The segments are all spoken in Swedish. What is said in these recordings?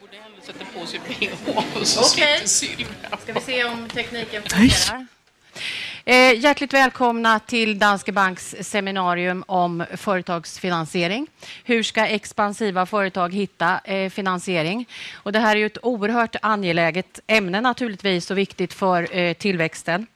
Bordell sätter på sig bh och så Okej. sitter Sylvia. Ska vi se om tekniken fungerar. Eh, hjärtligt välkomna till Danske Banks seminarium om företagsfinansiering. Hur ska expansiva företag hitta eh, finansiering? Och det här är ju ett oerhört angeläget ämne naturligtvis och viktigt för eh, tillväxten.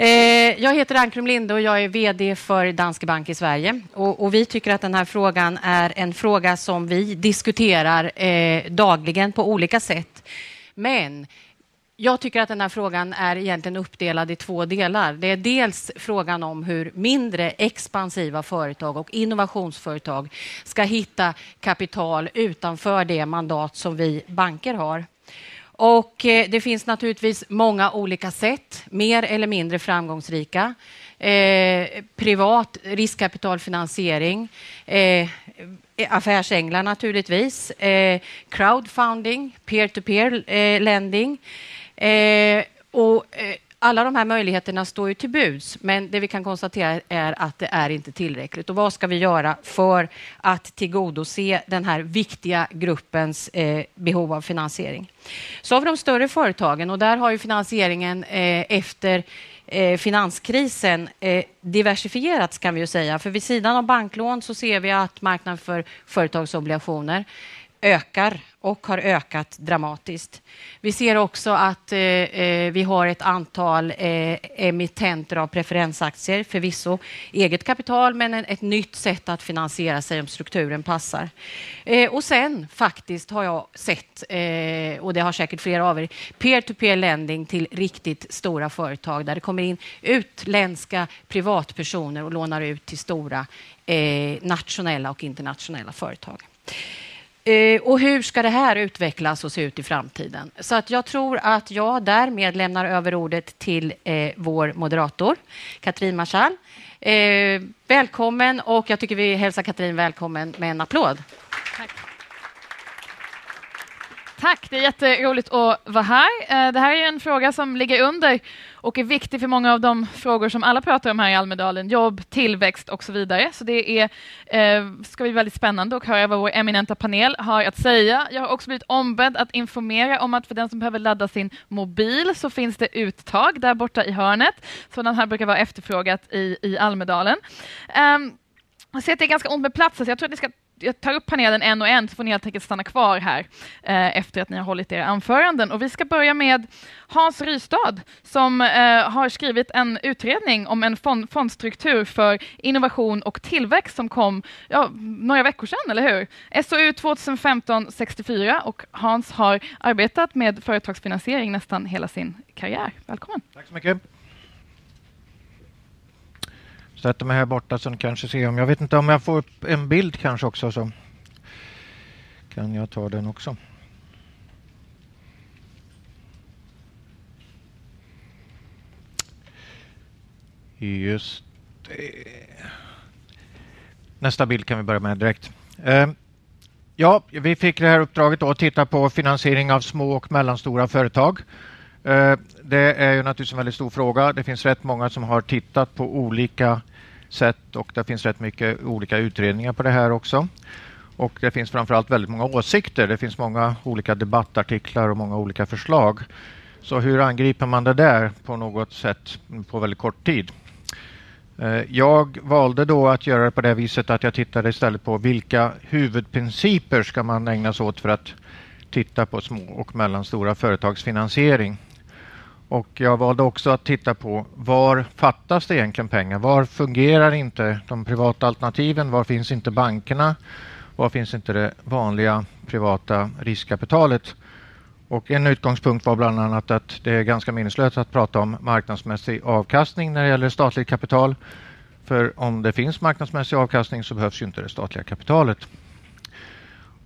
Eh, jag heter Ankrum Linde och jag är VD för Danske Bank i Sverige. Och, och vi tycker att den här frågan är en fråga som vi diskuterar eh, dagligen på olika sätt. Men jag tycker att den här frågan är egentligen uppdelad i två delar. Det är dels frågan om hur mindre expansiva företag och innovationsföretag ska hitta kapital utanför det mandat som vi banker har. Och eh, det finns naturligtvis många olika sätt, mer eller mindre framgångsrika. Eh, privat riskkapitalfinansiering, eh, affärsänglar naturligtvis, eh, crowdfunding, peer-to-peer eh, lending. Eh, och, eh, alla de här möjligheterna står ju till buds, men det vi kan konstatera är att det är inte tillräckligt. Och vad ska vi göra för att tillgodose den här viktiga gruppens eh, behov av finansiering? Så har vi de större företagen och där har ju finansieringen eh, efter eh, finanskrisen eh, diversifierats kan vi ju säga. För vid sidan av banklån så ser vi att marknaden för företagsobligationer ökar och har ökat dramatiskt. Vi ser också att eh, eh, vi har ett antal eh, emittenter av preferensaktier, förvisso eget kapital, men en, ett nytt sätt att finansiera sig om strukturen passar. Eh, och sen faktiskt har jag sett, eh, och det har säkert flera av er, peer-to-peer lending till riktigt stora företag där det kommer in utländska privatpersoner och lånar ut till stora eh, nationella och internationella företag. Eh, och hur ska det här utvecklas och se ut i framtiden? Så att jag tror att jag därmed lämnar över ordet till eh, vår moderator, Katrin Marschall. Eh, välkommen och jag tycker vi hälsar Katrin välkommen med en applåd. Tack. Tack, det är jätteroligt att vara här. Eh, det här är en fråga som ligger under och är viktig för många av de frågor som alla pratar om här i Almedalen, jobb, tillväxt och så vidare. Så det är, eh, ska bli väldigt spännande att höra vad vår eminenta panel har att säga. Jag har också blivit ombedd att informera om att för den som behöver ladda sin mobil så finns det uttag där borta i hörnet. Sådant här brukar vara efterfrågat i, i Almedalen. Ehm, jag ser att det är ganska ont med plats, så jag tror att ni ska jag tar upp panelen en och en så får ni helt enkelt stanna kvar här eh, efter att ni har hållit era anföranden. Och vi ska börja med Hans Rystad som eh, har skrivit en utredning om en fond, fondstruktur för innovation och tillväxt som kom ja, några veckor sedan, eller hur? SOU 2015-64 och Hans har arbetat med företagsfinansiering nästan hela sin karriär. Välkommen! Tack så mycket. Sätter mig här borta så ni kanske ser om jag vet inte om jag får upp en bild kanske också så kan jag ta den också. Just det. Nästa bild kan vi börja med direkt. Ehm, ja, vi fick det här uppdraget då att titta på finansiering av små och mellanstora företag. Eh, det är ju naturligtvis en väldigt stor fråga. Det finns rätt många som har tittat på olika sätt och det finns rätt mycket olika utredningar på det här också. Och det finns framförallt väldigt många åsikter. Det finns många olika debattartiklar och många olika förslag. Så hur angriper man det där på något sätt på väldigt kort tid? Eh, jag valde då att göra det på det viset att jag tittade istället på vilka huvudprinciper ska man ägna sig åt för att titta på små och mellanstora företags finansiering. Och jag valde också att titta på var fattas det egentligen pengar? Var fungerar inte de privata alternativen? Var finns inte bankerna? Var finns inte det vanliga privata riskkapitalet? Och en utgångspunkt var bland annat att det är ganska meningslöst att prata om marknadsmässig avkastning när det gäller statligt kapital. För om det finns marknadsmässig avkastning så behövs ju inte det statliga kapitalet.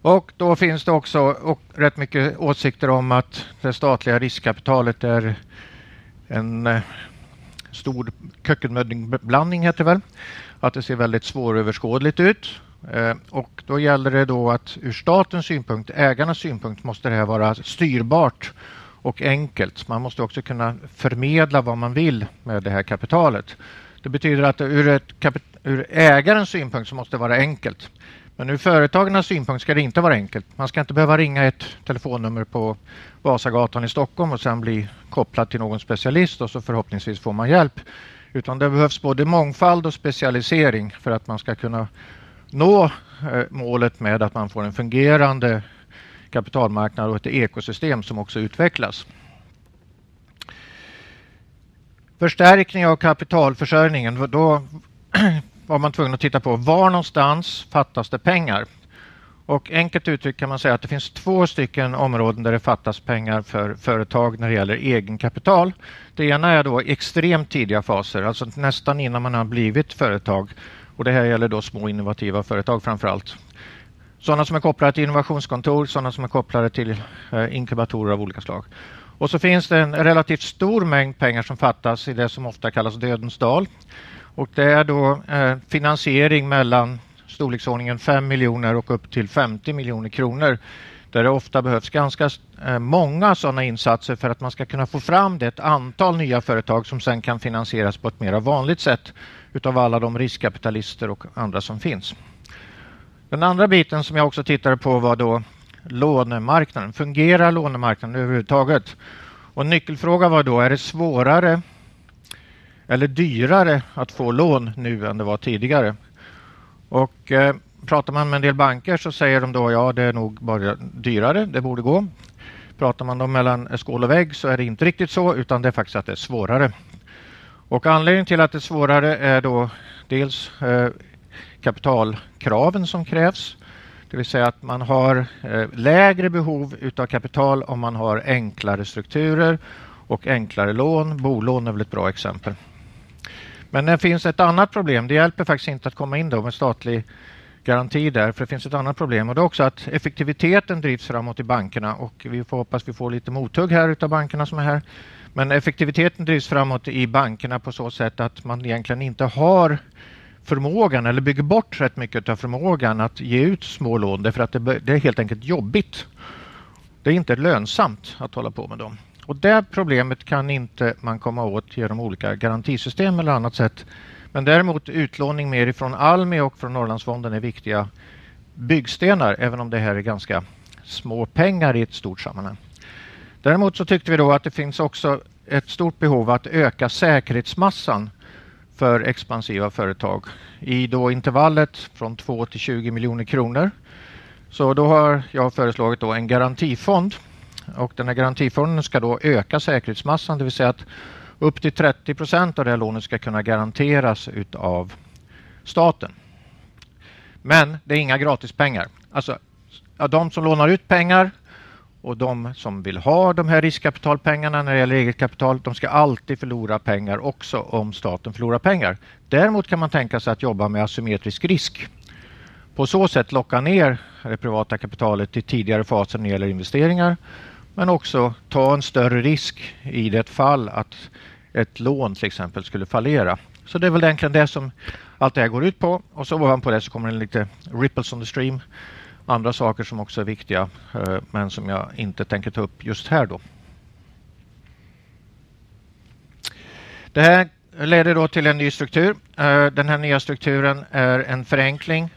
Och då finns det också och rätt mycket åsikter om att det statliga riskkapitalet är en eh, stor kökkenmöddingblandning heter det väl. Att det ser väldigt svåröverskådligt ut. Eh, och då gäller det då att ur statens synpunkt, ägarnas synpunkt, måste det här vara styrbart och enkelt. Man måste också kunna förmedla vad man vill med det här kapitalet. Det betyder att ur, ett kapit- ur ägarens synpunkt så måste det vara enkelt. Men ur företagarnas synpunkt ska det inte vara enkelt. Man ska inte behöva ringa ett telefonnummer på Vasagatan i Stockholm och sen bli kopplad till någon specialist och så förhoppningsvis får man hjälp. Utan det behövs både mångfald och specialisering för att man ska kunna nå eh, målet med att man får en fungerande kapitalmarknad och ett ekosystem som också utvecklas. Förstärkning av kapitalförsörjningen. Då var man tvungen att titta på var någonstans fattas det pengar. Och enkelt uttryckt kan man säga att det finns två stycken områden där det fattas pengar för företag när det gäller egenkapital. Det ena är då extremt tidiga faser, alltså nästan innan man har blivit företag. Och det här gäller då små innovativa företag framför allt. Sådana som är kopplade till innovationskontor, sådana som är kopplade till eh, inkubatorer av olika slag. Och så finns det en relativt stor mängd pengar som fattas i det som ofta kallas dödens dal. Och det är då eh, finansiering mellan storleksordningen 5 miljoner och upp till 50 miljoner kronor. Där det ofta behövs ganska eh, många sådana insatser för att man ska kunna få fram det ett antal nya företag som sen kan finansieras på ett mer vanligt sätt utav alla de riskkapitalister och andra som finns. Den andra biten som jag också tittade på var då lånemarknaden. Fungerar lånemarknaden överhuvudtaget? Och nyckelfråga var då, är det svårare eller dyrare att få lån nu än det var tidigare? Och eh, pratar man med en del banker så säger de då ja, det är nog bara dyrare, det borde gå. Pratar man då mellan skål och vägg så är det inte riktigt så utan det är faktiskt att det är svårare. Och anledningen till att det är svårare är då dels eh, kapitalkraven som krävs. Det vill säga att man har eh, lägre behov utav kapital om man har enklare strukturer och enklare lån. Bolån är väl ett bra exempel. Men det finns ett annat problem. Det hjälper faktiskt inte att komma in då med statlig garanti där, för det finns ett annat problem och det är också att effektiviteten drivs framåt i bankerna och vi får hoppas vi får lite mothugg här utav bankerna som är här. Men effektiviteten drivs framåt i bankerna på så sätt att man egentligen inte har förmågan eller bygger bort rätt mycket av förmågan att ge ut små lån därför att det, det är helt enkelt jobbigt. Det är inte lönsamt att hålla på med dem. Och det problemet kan inte man komma åt genom olika garantisystem eller annat sätt. Men däremot utlåning mer ifrån Almi och från Norrlandsfonden är viktiga byggstenar även om det här är ganska små pengar i ett stort sammanhang. Däremot så tyckte vi då att det finns också ett stort behov att öka säkerhetsmassan för expansiva företag i då intervallet från 2 till 20 miljoner kronor. Så då har jag föreslagit då en garantifond och den här garantifonden ska då öka säkerhetsmassan, det vill säga att upp till 30 procent av det här lånet ska kunna garanteras utav staten. Men det är inga gratispengar. Alltså, de som lånar ut pengar och de som vill ha de här riskkapitalpengarna när det gäller eget kapital, de ska alltid förlora pengar också om staten förlorar pengar. Däremot kan man tänka sig att jobba med asymmetrisk risk. På så sätt locka ner det privata kapitalet till tidigare faser när det gäller investeringar men också ta en större risk i det fall att ett lån till exempel skulle fallera. Så det är väl egentligen det som allt det här går ut på. Och så ovanpå det så kommer det lite ripples on the stream. Andra saker som också är viktiga eh, men som jag inte tänker ta upp just här då. Det här leder då till en ny struktur. Eh, den här nya strukturen är en förenkling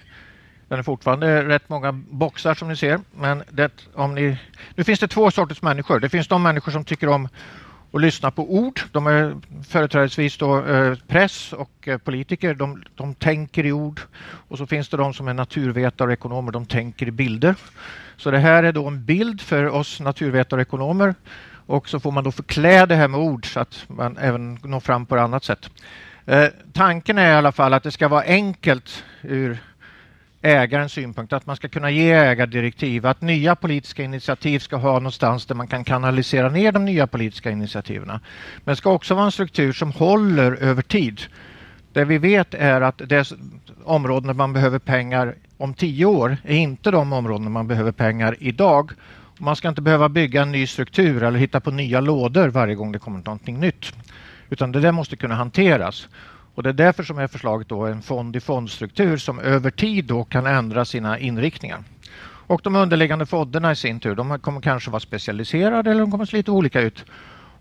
den är fortfarande rätt många boxar som ni ser. Men det, om ni, nu finns det två sorters människor. Det finns de människor som tycker om att lyssna på ord. De är företrädesvis då, eh, press och eh, politiker. De, de tänker i ord. Och så finns det de som är naturvetare och ekonomer. De tänker i bilder. Så det här är då en bild för oss naturvetare och ekonomer. Och så får man då förklä det här med ord så att man även når fram på ett annat sätt. Eh, tanken är i alla fall att det ska vara enkelt ur ägarens synpunkt, att man ska kunna ge ägardirektiv, att nya politiska initiativ ska ha någonstans där man kan kanalisera ner de nya politiska initiativen. Men det ska också vara en struktur som håller över tid. Det vi vet är att det områden där man behöver pengar om tio år är inte de områden man behöver pengar idag. Man ska inte behöva bygga en ny struktur eller hitta på nya lådor varje gång det kommer någonting nytt. Utan det där måste kunna hanteras. Och det är därför som är förslaget då en fond-i-fondstruktur som över tid då kan ändra sina inriktningar. Och de underliggande fonderna i sin tur, de kommer kanske vara specialiserade eller de kommer se lite olika ut.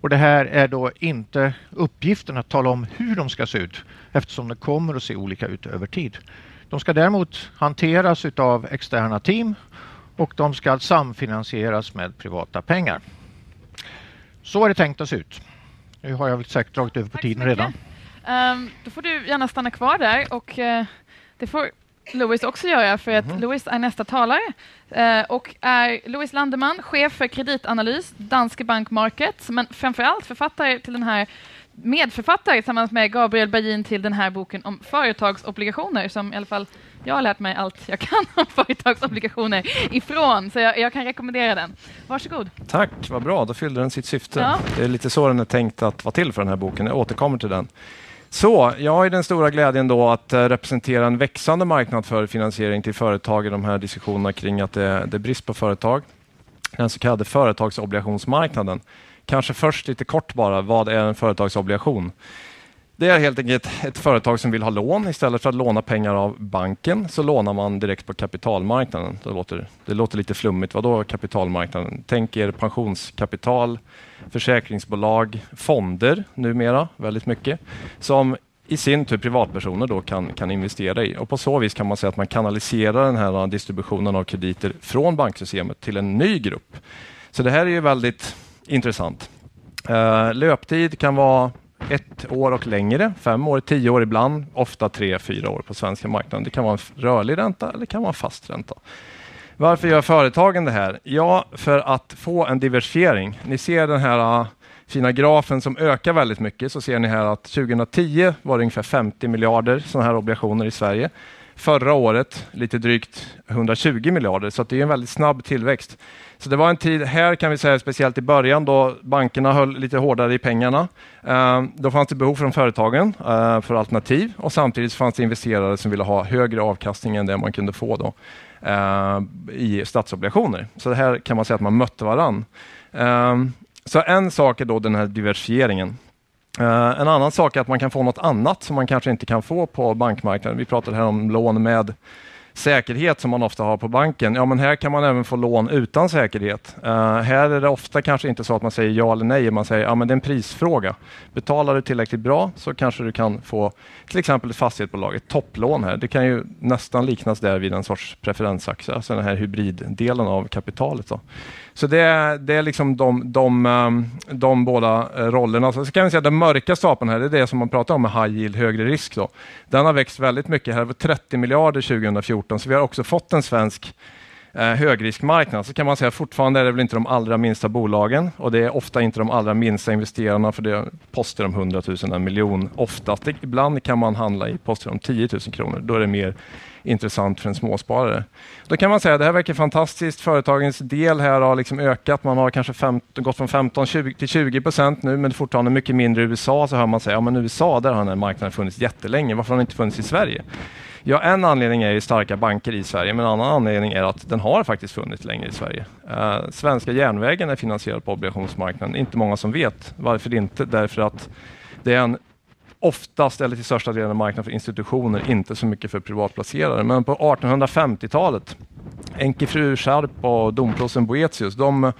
Och det här är då inte uppgiften att tala om hur de ska se ut eftersom det kommer att se olika ut över tid. De ska däremot hanteras av externa team och de ska samfinansieras med privata pengar. Så är det tänkt att se ut. Nu har jag väl säkert dragit över på tiden redan. Um, då får du gärna stanna kvar där och uh, det får Louis också göra för att mm. Louis är nästa talare uh, och är Louis Landeman, chef för kreditanalys, Danske Bank Markets, men framförallt författare till den här medförfattare tillsammans med Gabriel Bergin till den här boken om företagsobligationer som i alla fall jag har lärt mig allt jag kan om företagsobligationer ifrån, så jag, jag kan rekommendera den. Varsågod. Tack, vad bra. Då fyllde den sitt syfte. Ja. Det är lite så den är tänkt att vara till för den här boken. Jag återkommer till den. Så, jag har den stora glädjen då att eh, representera en växande marknad för finansiering till företag i de här diskussionerna kring att det, det är brist på företag. Den så kallade företagsobligationsmarknaden. Kanske först lite kort bara, vad är en företagsobligation? Det är helt enkelt ett företag som vill ha lån. Istället för att låna pengar av banken så lånar man direkt på kapitalmarknaden. Det låter, det låter lite flummigt. Vadå kapitalmarknaden? Tänk er pensionskapital, försäkringsbolag, fonder numera väldigt mycket som i sin tur privatpersoner då kan, kan investera i. Och På så vis kan man säga att man kanaliserar den här distributionen av krediter från banksystemet till en ny grupp. Så det här är ju väldigt intressant. Uh, löptid kan vara ett år och längre, fem år, tio år ibland, ofta tre, fyra år på svenska marknaden. Det kan vara en rörlig ränta eller kan vara en fast ränta. Varför gör företagen det här? Ja, för att få en diversifiering. Ni ser den här ah, fina grafen som ökar väldigt mycket, så ser ni här att 2010 var det ungefär 50 miljarder sådana här obligationer i Sverige. Förra året lite drygt 120 miljarder, så det är en väldigt snabb tillväxt. Så det var en tid här kan vi säga, speciellt i början då bankerna höll lite hårdare i pengarna. Eh, då fanns det behov från företagen eh, för alternativ och samtidigt fanns det investerare som ville ha högre avkastning än det man kunde få då, Eh, i statsobligationer. Så det här kan man säga att man mötte varann. Ehm, så en sak är då den här diversifieringen. Eh, en annan sak är att man kan få något annat som man kanske inte kan få på bankmarknaden. Vi pratade här om lån med säkerhet som man ofta har på banken. Ja, men här kan man även få lån utan säkerhet. Uh, här är det ofta kanske inte så att man säger ja eller nej, man säger ja, men det är en prisfråga. Betalar du tillräckligt bra så kanske du kan få till exempel ett fastighetsbolag, ett topplån här. Det kan ju nästan liknas där vid en sorts preferensaktie, alltså den här hybriddelen av kapitalet. Då. Så det är, det är liksom de, de, ehm, de båda eh, rollerna. Så kan jag säga den mörka stapeln här, det är det som man pratar om med high yield, högre risk. Då. Den har växt väldigt mycket. Här var 30 miljarder 2014, så vi har också fått en svensk eh, högriskmarknad så kan man säga fortfarande är det väl inte de allra minsta bolagen och det är ofta inte de allra minsta investerarna för det är poster om 100 000, en miljon oftast. Ibland kan man handla i poster om 10 000 kronor. Då är det mer intressant för en småsparare. Då kan man säga att det här verkar fantastiskt. Företagens del här har liksom ökat. Man har kanske fem, gått från 15 20, till 20 procent nu, men fortfarande mycket mindre i USA. Så hör man säga, ja men USA, där har den här marknaden funnits jättelänge. Varför har den inte funnits i Sverige? Ja, en anledning är starka banker i Sverige, men en annan anledning är att den har faktiskt funnits länge i Sverige. Eh, svenska järnvägen är finansierad på obligationsmarknaden. Inte många som vet. Varför inte? Därför att det är en oftast eller till största delen en marknad för institutioner, inte så mycket för privatplacerare. Men på 1850-talet, Enkefru Scharp och domprosten Boetius, de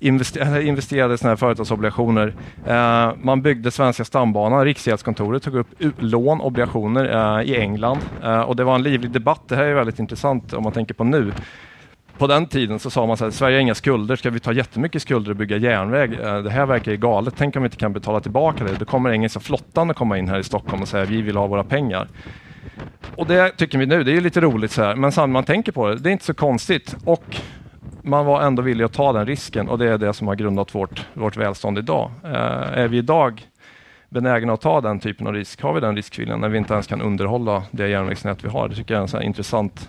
investerade i sådana här företagsobligationer. Eh, man byggde svenska stambanan, Riksgäldskontoret tog upp lån, obligationer eh, i England eh, och det var en livlig debatt. Det här är väldigt intressant om man tänker på nu på den tiden så sa man så här, Sverige har inga skulder, ska vi ta jättemycket skulder och bygga järnväg? Eh, det här verkar ju galet, tänk om vi inte kan betala tillbaka det. Då kommer engelska flottan att komma in här i Stockholm och säga vi vill ha våra pengar. Och det tycker vi nu, det är lite roligt så här, men sen man tänker på det, det är inte så konstigt. Och man var ändå villig att ta den risken och det är det som har grundat vårt, vårt välstånd idag. Eh, är vi idag benägna att ta den typen av risk? Har vi den riskviljan när vi inte ens kan underhålla det järnvägsnät vi har? Det tycker jag är en så intressant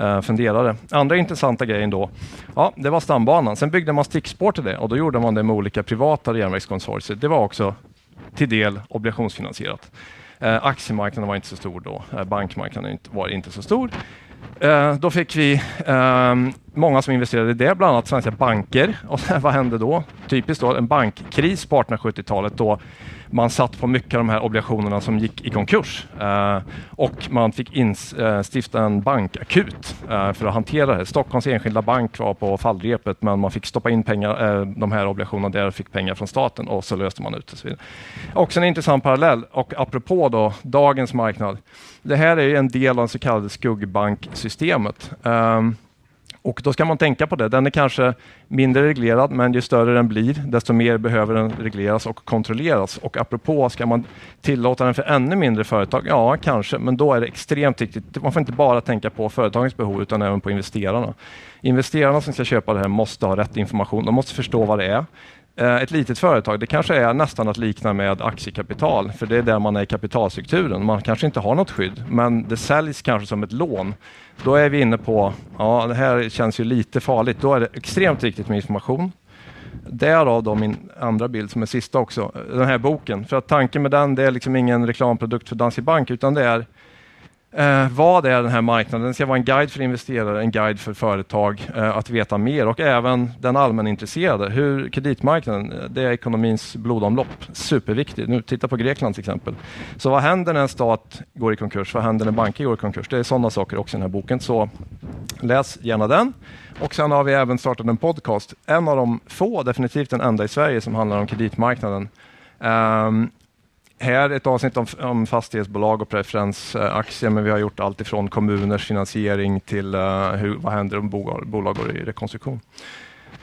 eh, funderade. Andra intressanta grejen då, ja, det var stambanan. Sen byggde man stickspår till det och då gjorde man det med olika privata järnvägskonsortier. Det var också till del obligationsfinansierat. Eh, aktiemarknaden var inte så stor då, eh, bankmarknaden var inte så stor. Eh, då fick vi ehm, många som investerade i det, bland annat svenska banker. Och vad hände då? Typiskt då en bankkris på 1870-talet då man satt på mycket av de här obligationerna som gick i konkurs. Eh, och man fick instifta eh, en bankakut eh, för att hantera det. Stockholms enskilda bank var på fallrepet men man fick stoppa in pengar, eh, de här obligationerna där och fick pengar från staten och så löste man ut det. Också en intressant parallell och apropå då dagens marknad. Det här är en del av det så kallade skuggbanksystemet. Um, och då ska man tänka på det. Den är kanske mindre reglerad, men ju större den blir, desto mer behöver den regleras och kontrolleras. Och apropå, ska man tillåta den för ännu mindre företag? Ja, kanske, men då är det extremt viktigt. Man får inte bara tänka på företagens behov, utan även på investerarna. Investerarna som ska köpa det här måste ha rätt information. De måste förstå vad det är. Eh, ett litet företag, det kanske är nästan att likna med aktiekapital, för det är där man är i kapitalstrukturen. Man kanske inte har något skydd, men det säljs kanske som ett lån. Då är vi inne på, ja det här känns ju lite farligt. Då är det extremt viktigt med information. Därav då min andra bild som är sista också, eh, den här boken. För att tanken med den, det är liksom ingen reklamprodukt för Danske Bank, utan det är Eh, vad är den här marknaden? Den ska vara en guide för investerare, en guide för företag eh, att veta mer och även den allmänintresserade. Hur kreditmarknaden, eh, det är ekonomins blodomlopp. Superviktigt. Nu titta på Grekland till exempel. Så vad händer när en stat går i konkurs? Vad händer när banker går i konkurs? Det är sådana saker också i den här boken. Så läs gärna den. Och sen har vi även startat en podcast. En av de få, definitivt den enda i Sverige, som handlar om kreditmarknaden. Um, här ett avsnitt om, om fastighetsbolag och preferensaktier, men vi har gjort allt ifrån kommuners finansiering till uh, hur, vad händer om bolag, bolag går i rekonstruktion.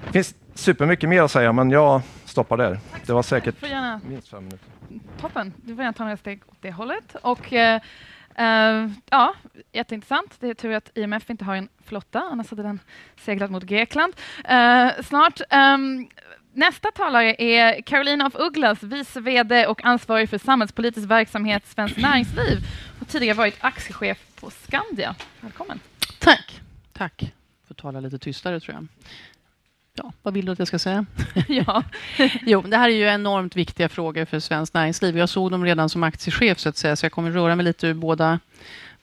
Det finns supermycket mer att säga, men jag stoppar där. Det var säkert minst fem minuter. Toppen, du får gärna ta några steg åt det hållet. Och, uh, uh, ja, jätteintressant. Det är tur att IMF inte har en flotta, annars hade den seglat mot Grekland. snart. Um, Nästa talare är Carolina af Ugglas, vice VD och ansvarig för samhällspolitisk verksamhet Svenskt Näringsliv och tidigare varit aktiechef på Skandia. Välkommen. Tack. Tack. Får tala lite tystare, tror jag. Ja, vad vill du att jag ska säga? ja. jo, det här är ju enormt viktiga frågor för svenskt näringsliv. Jag såg dem redan som aktiechef, så att säga, så jag kommer röra mig lite ur båda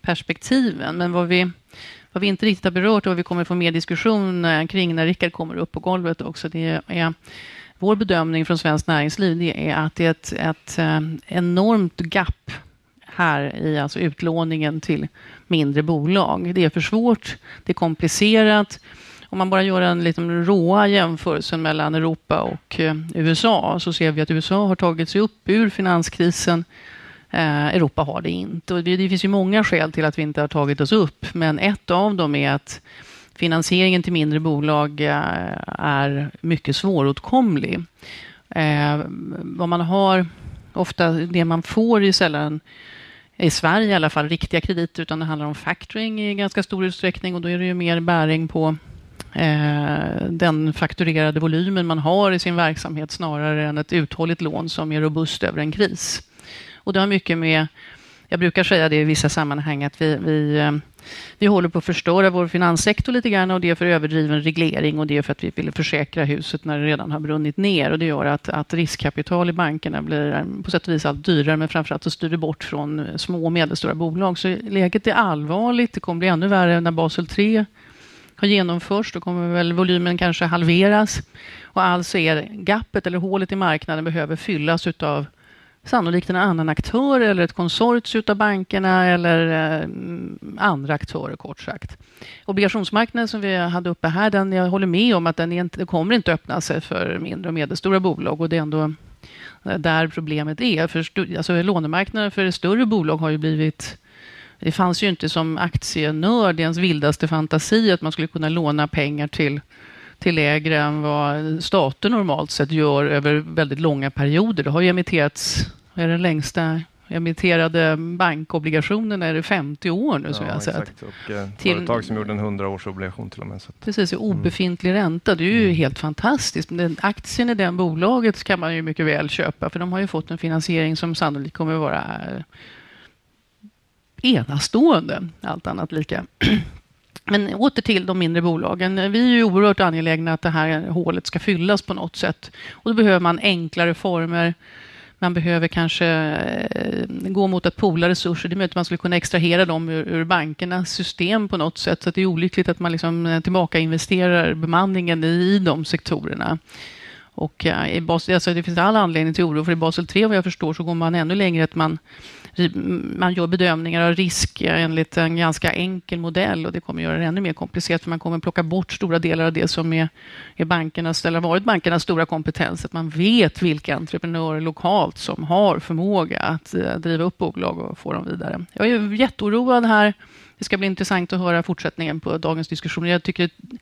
perspektiven. Men vad vi vad vi inte riktigt har berört och vad vi kommer få mer diskussion eh, kring när Rickard kommer upp på golvet också, det är vår bedömning från Svenskt Näringsliv det är att det är ett, ett eh, enormt gap här i alltså utlåningen till mindre bolag. Det är för svårt, det är komplicerat. Om man bara gör en liten råa jämförelse mellan Europa och eh, USA så ser vi att USA har tagit sig upp ur finanskrisen Eh, Europa har det inte. Och det, det, finns ju många skäl till att vi inte har tagit oss upp, men ett av dem är att finansieringen till mindre bolag eh, är mycket svåråtkomlig. Eh, vad man har, ofta det man får är sällan i Sverige i alla fall riktiga krediter, utan det handlar om factoring i ganska stor utsträckning och då är det ju mer bäring på eh, den fakturerade volymen man har i sin verksamhet snarare än ett uthålligt lån som är robust över en kris. Och det har mycket med, jag brukar säga det i vissa sammanhang, att vi, vi, eh, vi håller på att förstöra vår finanssektor lite grann och det är för överdriven reglering och det är för att vi vill försäkra huset när det redan har brunnit ner och det gör att, att riskkapital i bankerna blir eh, på sätt och vis allt dyrare men framförallt så styr det bort från eh, små och medelstora bolag. Så läget är allvarligt. Det kommer bli ännu värre när Basel 3 har genomförts. Då kommer väl volymen kanske halveras och alltså är gapet eller hålet i marknaden behöver fyllas utav sannolikt en annan aktör eller ett konsortium av bankerna eller eh, andra aktörer kort sagt. Obligationsmarknaden som vi hade uppe här, den, jag håller med om att den inte, kommer inte öppna sig för mindre och medelstora bolag och det är ändå eh, där problemet är. För alltså, lånemarknaden för större bolag har ju blivit det fanns ju inte som aktienörd i ens vildaste fantasi att man skulle kunna låna pengar till till lägre än vad stater normalt sett gör över väldigt långa perioder. Det har ju emitterats, är den längsta emitterade bankobligationen är det 50 år nu som ja, jag har sett. Och eh, till, företag som gjorde en 100-årsobligation till och med. Att, precis, mm. obefintlig mm. ränta. Det är ju mm. helt fantastiskt. Men aktien i det bolaget kan man ju mycket väl köpa för de har ju fått en finansiering som sannolikt kommer vara enastående, allt annat lika. Men åter till de mindre bolagen. Vi är ju oerhört angelägna att det här hålet ska fyllas på något sätt. Och då behöver man enklare former. man behöver kanske eh, gå mot att poola resurser. Det är möjligt att man skulle kunna extrahera dem ur, ur bankernas system på något sätt. Så det är olyckligt att man liksom eh, tillbaka investerar bemanningen i de sektorerna. Och eh, i Basel, alltså det finns all anledning till oro, för i Basel 3 vad jag förstår så går man ännu längre att man man gör bedömningar av risk enligt en ganska enkel modell och det kommer göra det ännu mer komplicerat för man kommer plocka bort stora delar av det som är, är bankernas, eller har varit bankernas stora kompetens. Att man vet vilka entreprenörer lokalt som har förmåga att eh, driva upp bolag och få dem vidare. Jag är jätteoroad här. Det ska bli intressant att höra fortsättningen på dagens diskussion. Jag tycker det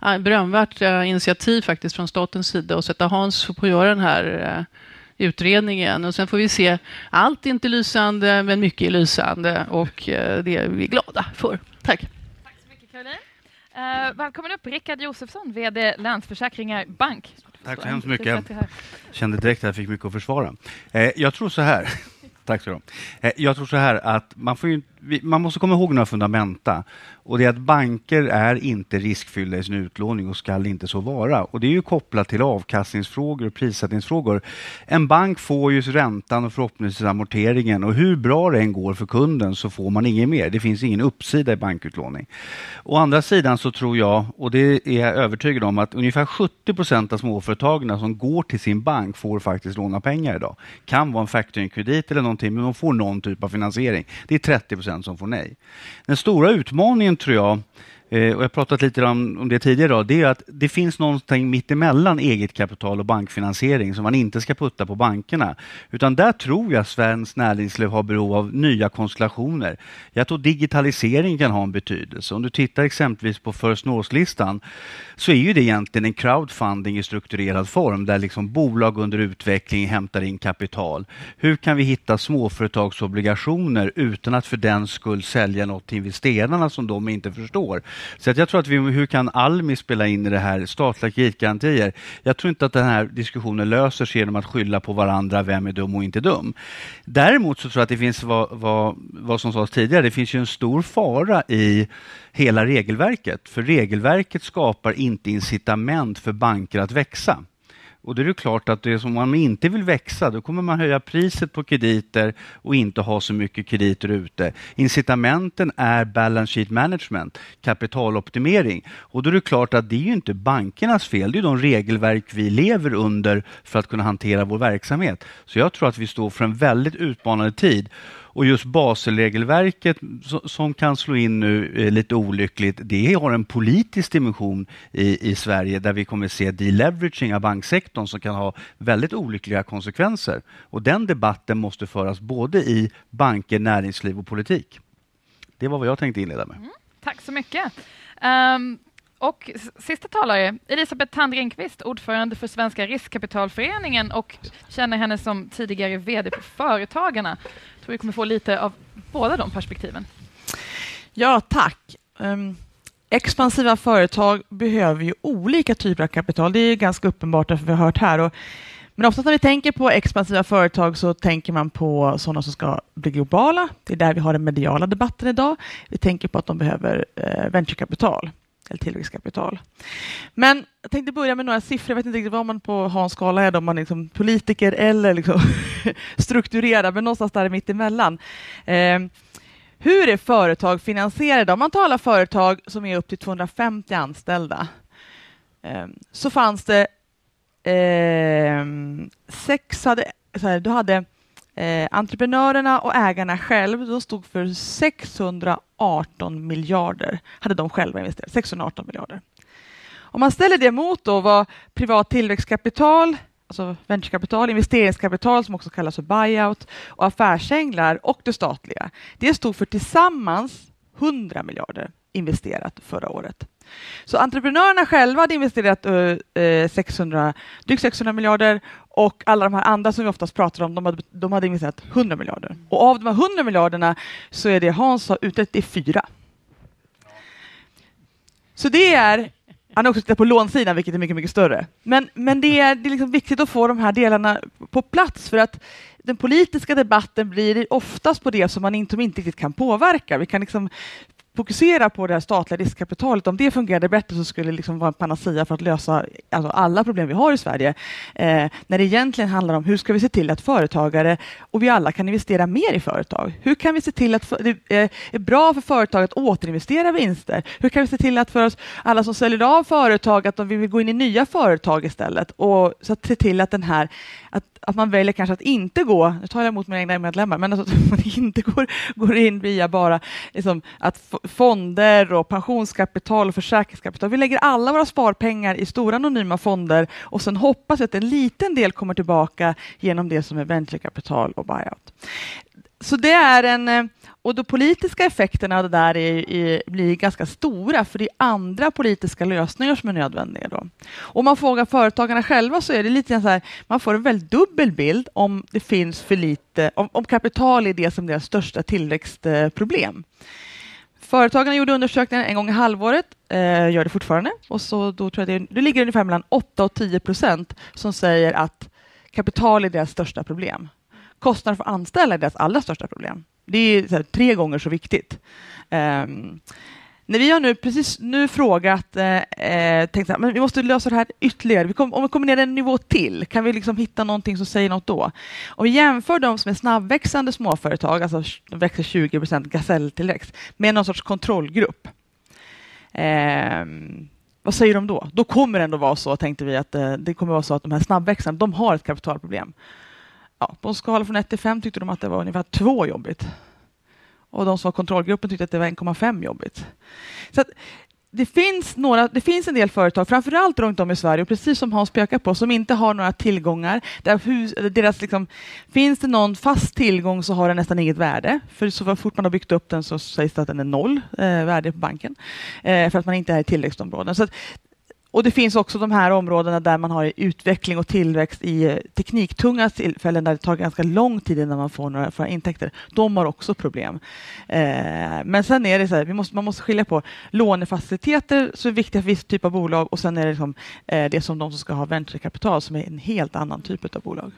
är ett eh, berömvärt eh, initiativ faktiskt från statens sida att sätta Hans på att göra den här utredningen. Och sen får vi se. Allt är inte lysande, men mycket är lysande och eh, det är vi glada för. Tack. Tack så mycket, Caroline. Uh, välkommen upp, Rickard Josefsson, VD Länsförsäkringar Bank. Tack så hemskt mycket. Jag kände direkt att jag fick mycket att försvara. Eh, jag tror så här. Tack så mycket. Jag tror så här att man, får ju, man måste komma ihåg några fundamenta. Och det är att banker är inte riskfyllda i sin utlåning och skall inte så vara. Och det är ju kopplat till avkastningsfrågor och prissättningsfrågor. En bank får ju räntan och förhoppningsvis amorteringen och hur bra det än går för kunden så får man inget mer. Det finns ingen uppsida i bankutlåning. Å andra sidan så tror jag, och det är jag övertygad om, att ungefär 70 procent av småföretagen som går till sin bank får faktiskt låna pengar idag. Kan vara en factoringkredit eller någonting, men de får någon typ av finansiering. Det är 30 procent som får nej. Den stora utmaningen tror jag, eh, och jag pratat lite om, det tidigare, då, det är att det finns någonting mittemellan eget kapital och bankfinansiering som man inte ska putta på bankerna. Utan där tror jag svenskt näringsliv har behov av nya konstellationer. Jag tror digitalisering kan ha en betydelse. Om du tittar exempelvis på First North-listan så är ju det egentligen en crowdfunding i strukturerad form där liksom bolag under utveckling hämtar in kapital. Hur kan vi hitta småföretagsobligationer utan att för den skull sälja något till investerarna som de inte förstår? Så att jag tror att vi, hur kan Almi spela in i det här? Statliga kreditgarantier. Jag tror inte att den här diskussionen löser sig genom att skylla på varandra, vem är dum och inte dum. Däremot så tror jag att det finns vad, vad, vad som sades tidigare, det finns ju en stor fara i hela regelverket. För regelverket skapar inte incitament för banker att växa. Och då är det klart att det som man inte vill växa, då kommer man höja priset på krediter och inte ha så mycket krediter ute. Incitamenten är balance sheet management, kapitaloptimering. Och då är det klart att det är ju inte bankernas fel, det är de regelverk vi lever under för att kunna hantera vår verksamhet. Så jag tror att vi står för en väldigt utmanande tid. Och just Baselregelverket som kan slå in nu eh, lite olyckligt, det har en politisk dimension i, i Sverige där vi kommer se deleveraging av banksektorn som kan ha väldigt olyckliga konsekvenser. Och den debatten måste föras både i banker, näringsliv och politik. Det var vad jag tänkte inleda med. Mm, tack så mycket. Um, och sista talare, Elisabeth Tandringqvist, ordförande för Svenska riskkapitalföreningen och känner henne som tidigare VD på Företagarna. Jag tror vi kommer få lite av båda de perspektiven. Ja, tack. Um, expansiva företag behöver ju olika typer av kapital. Det är ganska uppenbart, därför vi har hört här. Och, men ofta när vi tänker på expansiva företag så tänker man på sådana som ska bli globala. Det är där vi har den mediala debatten idag. Vi tänker på att de behöver eh, venturekapital eller tillväxtkapital. Men jag tänkte börja med några siffror. Jag vet inte riktigt vad man på Hans skala är, om man är liksom politiker eller liksom strukturerad, men någonstans där mittemellan. Eh, hur är företag finansierade? Om man talar företag som är upp till 250 anställda eh, så fanns det eh, sex, hade, så här, du hade Eh, entreprenörerna och ägarna själv, de stod för 618 miljarder, hade de själva investerat, 618 miljarder. Om man ställer det mot då vad privat tillväxtkapital, alltså venturekapital, investeringskapital som också kallas för buyout och affärsänglar och det statliga, det stod för tillsammans 100 miljarder investerat förra året. Så entreprenörerna själva hade investerat uh, 600, drygt 600 miljarder och alla de här andra som vi oftast pratar om, de hade, de hade investerat 100 miljarder. Och av de här 100 miljarderna så är det Hans har utrett, det är fyra. Så det är han har också tittat på lånsidan, vilket är mycket, mycket större. Men, men det är, det är liksom viktigt att få de här delarna på plats för att den politiska debatten blir oftast på det som man inte, inte riktigt kan påverka. Vi kan liksom fokusera på det här statliga riskkapitalet. Om det fungerade bättre så skulle det liksom vara en panacea för att lösa alltså alla problem vi har i Sverige. Eh, när det egentligen handlar om hur ska vi se till att företagare och vi alla kan investera mer i företag? Hur kan vi se till att det eh, är bra för företag att återinvestera vinster? Hur kan vi se till att för oss alla som säljer av företag att de vill gå in i nya företag istället och så att se till att den här att, att man väljer kanske att inte gå, nu tar jag emot mina egna medlemmar, men alltså att man inte går, går in via bara liksom, att fonder och pensionskapital och försäkringskapital. Vi lägger alla våra sparpengar i stora anonyma fonder och sen hoppas vi att en liten del kommer tillbaka genom det som är venturekapital och buyout. Så det är en eh, och de politiska effekterna av det där är, är, blir ganska stora, för det är andra politiska lösningar som är nödvändiga. Då. Om man frågar företagarna själva så är det lite så här, man får en väldigt dubbel bild om det finns för lite, om, om kapital är det som är deras största tillväxtproblem. Företagarna gjorde undersökningar en gång i halvåret, eh, gör det fortfarande, och så då tror jag det, det ligger ungefär mellan 8 och 10 procent som säger att kapital är deras största problem. Kostnader för anställda är deras allra största problem. Det är här, tre gånger så viktigt. Um, när vi har nu precis nu frågat, eh, eh tänkt att vi måste lösa det här ytterligare. Vi kom, om vi kommer ner en nivå till, kan vi liksom hitta någonting som säger något då? Om vi jämför de som är snabbväxande småföretag, alltså de växer 20 procent gaselltillväxt, med någon sorts kontrollgrupp. Eh, vad säger de då? Då kommer det ändå vara så, tänkte vi, att eh, det kommer vara så att de här snabbväxande, de har ett kapitalproblem ja, på en skala från 1 till 5 tyckte de att det var ungefär 2 jobbigt. Och de som var kontrollgruppen tyckte att det var 1,5 jobbigt. Så det finns, några, det finns en del företag, framförallt runt om i Sverige, och precis som Hans pekar på, som inte har några tillgångar. Där hus, deras liksom, finns det någon fast tillgång så har den nästan inget värde. För så fort man har byggt upp den så sägs det att den är noll eh, värde på banken. Eh, för att man inte är i tillväxtområden. Så och det finns också de här områdena där man har utveckling och tillväxt i eh, tekniktunga tillfällen där det tar ganska lång tid innan man får några, intäkter. De har också problem. Eh, men sen är det så här, vi måste, man måste skilja på lånefaciliteter som är viktiga för viss typ av bolag och sen är det liksom, eh, det som de som ska ha venturekapital som är en helt annan typ av bolag.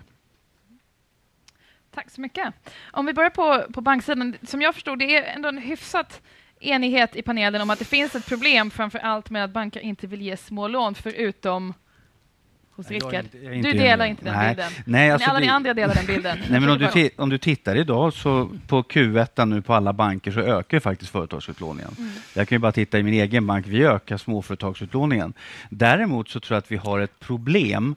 Tack så mycket. Om vi börjar på, på banksidan, som jag förstod det är ändå en hyfsat enighet i panelen om att det finns ett problem framför allt med att banker inte vill ge små lån förutom hos Rickard. Du delar inte den nej. bilden. Nej, alltså men alla ni andra delar den bilden. nej, men om, du om du tittar idag så på Q1 nu på alla banker så ökar faktiskt företagsutlåningen. Mm. Jag kan ju bara titta i min egen bank, vi ökar småföretagsutlåningen. Däremot så tror jag att vi har ett problem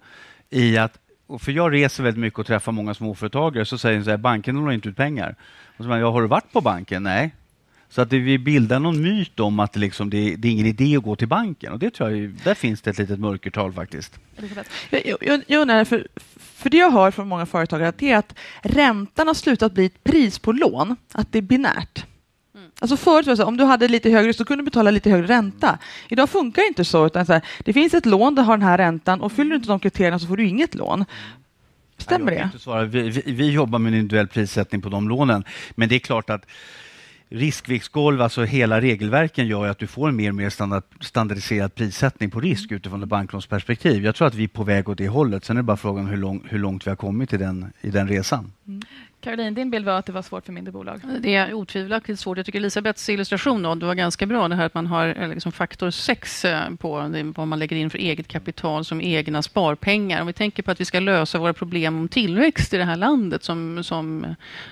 i att för jag reser väldigt mycket och träffar många småföretagare, så säger de så här, banken lånar inte ut pengar. Och så bara, ja, har du varit på banken? Nej. Så att vi bildar någon myt om att det, liksom, det, det är ingen idé att gå till banken. Och det tror jag, där finns det ett litet mörkertal faktiskt. Jag, jag, jag undrar, för, för det jag hör från många företagare det är att räntan har slutat bli ett pris på lån, att det är binärt. Mm. Alltså förut var det så, om du hade lite högre så kunde du betala lite högre ränta. Idag funkar det inte så, utan så här, det finns ett lån, det har den här räntan och fyller du inte de kriterierna så får du inget lån. Stämmer det? Vi, vi, vi, jobbar med en individuell prissättning på de lånen, men det är klart att riskviktsgolv, alltså hela regelverken gör att du får en mer och mer standard, standardiserad prissättning på risk utifrån ett banklånsperspektiv. Jag tror att vi är på väg åt det hållet. Sen är det bara frågan hur, lång, hur långt vi har kommit i den, i den resan. Mm. Caroline, din bild var att det var svårt för mindre bolag. Det är otvivelaktigt svårt. Jag tycker Elisabeths illustration då, det var ganska bra. Det här att man har eh, liksom faktor 6 eh, på vad man lägger in för eget kapital som egna sparpengar. Om vi tänker på att vi ska lösa våra problem om tillväxt i det här landet. Som, som, eh,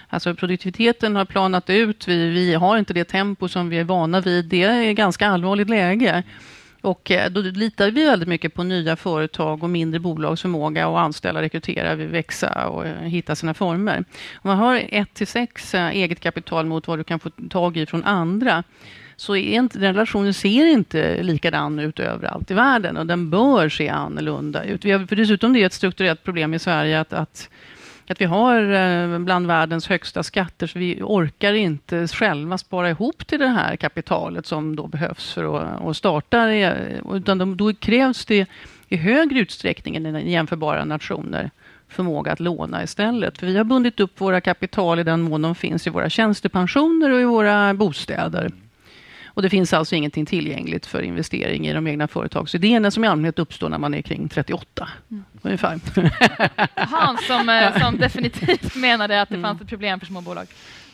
alltså produktiviteten har planat ut. Vi, vi har inte det tempo som vi är vana vid. Det är ett ganska allvarligt läge. Och eh, då litar vi väldigt mycket på nya företag och mindre bolags förmåga att anställa, rekrytera, växa och eh, hitta sina former. Om man har 1 till 6 eh, eget kapital mot vad du kan få tag i från andra så är inte, den relationen ser inte likadan ut överallt i världen och den bör se annorlunda ut. Vi har, för dessutom det är ett strukturellt problem i Sverige att, att att vi har eh, bland världens högsta skatter så vi orkar inte själva spara ihop till det här kapitalet som då behövs för att, starta. Eh, utan då krävs det i högre utsträckning än i jämförbara nationer förmåga att låna istället. För vi har bundit upp våra kapital i den mån de finns i våra tjänstepensioner och i våra bostäder. Och det finns alltså ingenting tillgängligt för investering i de egna företagsidéerna som i allmänhet uppstår när man är kring 38. Mm. Ungefär. Hans som, eh, som definitivt menade att det fanns ett problem för småbolag.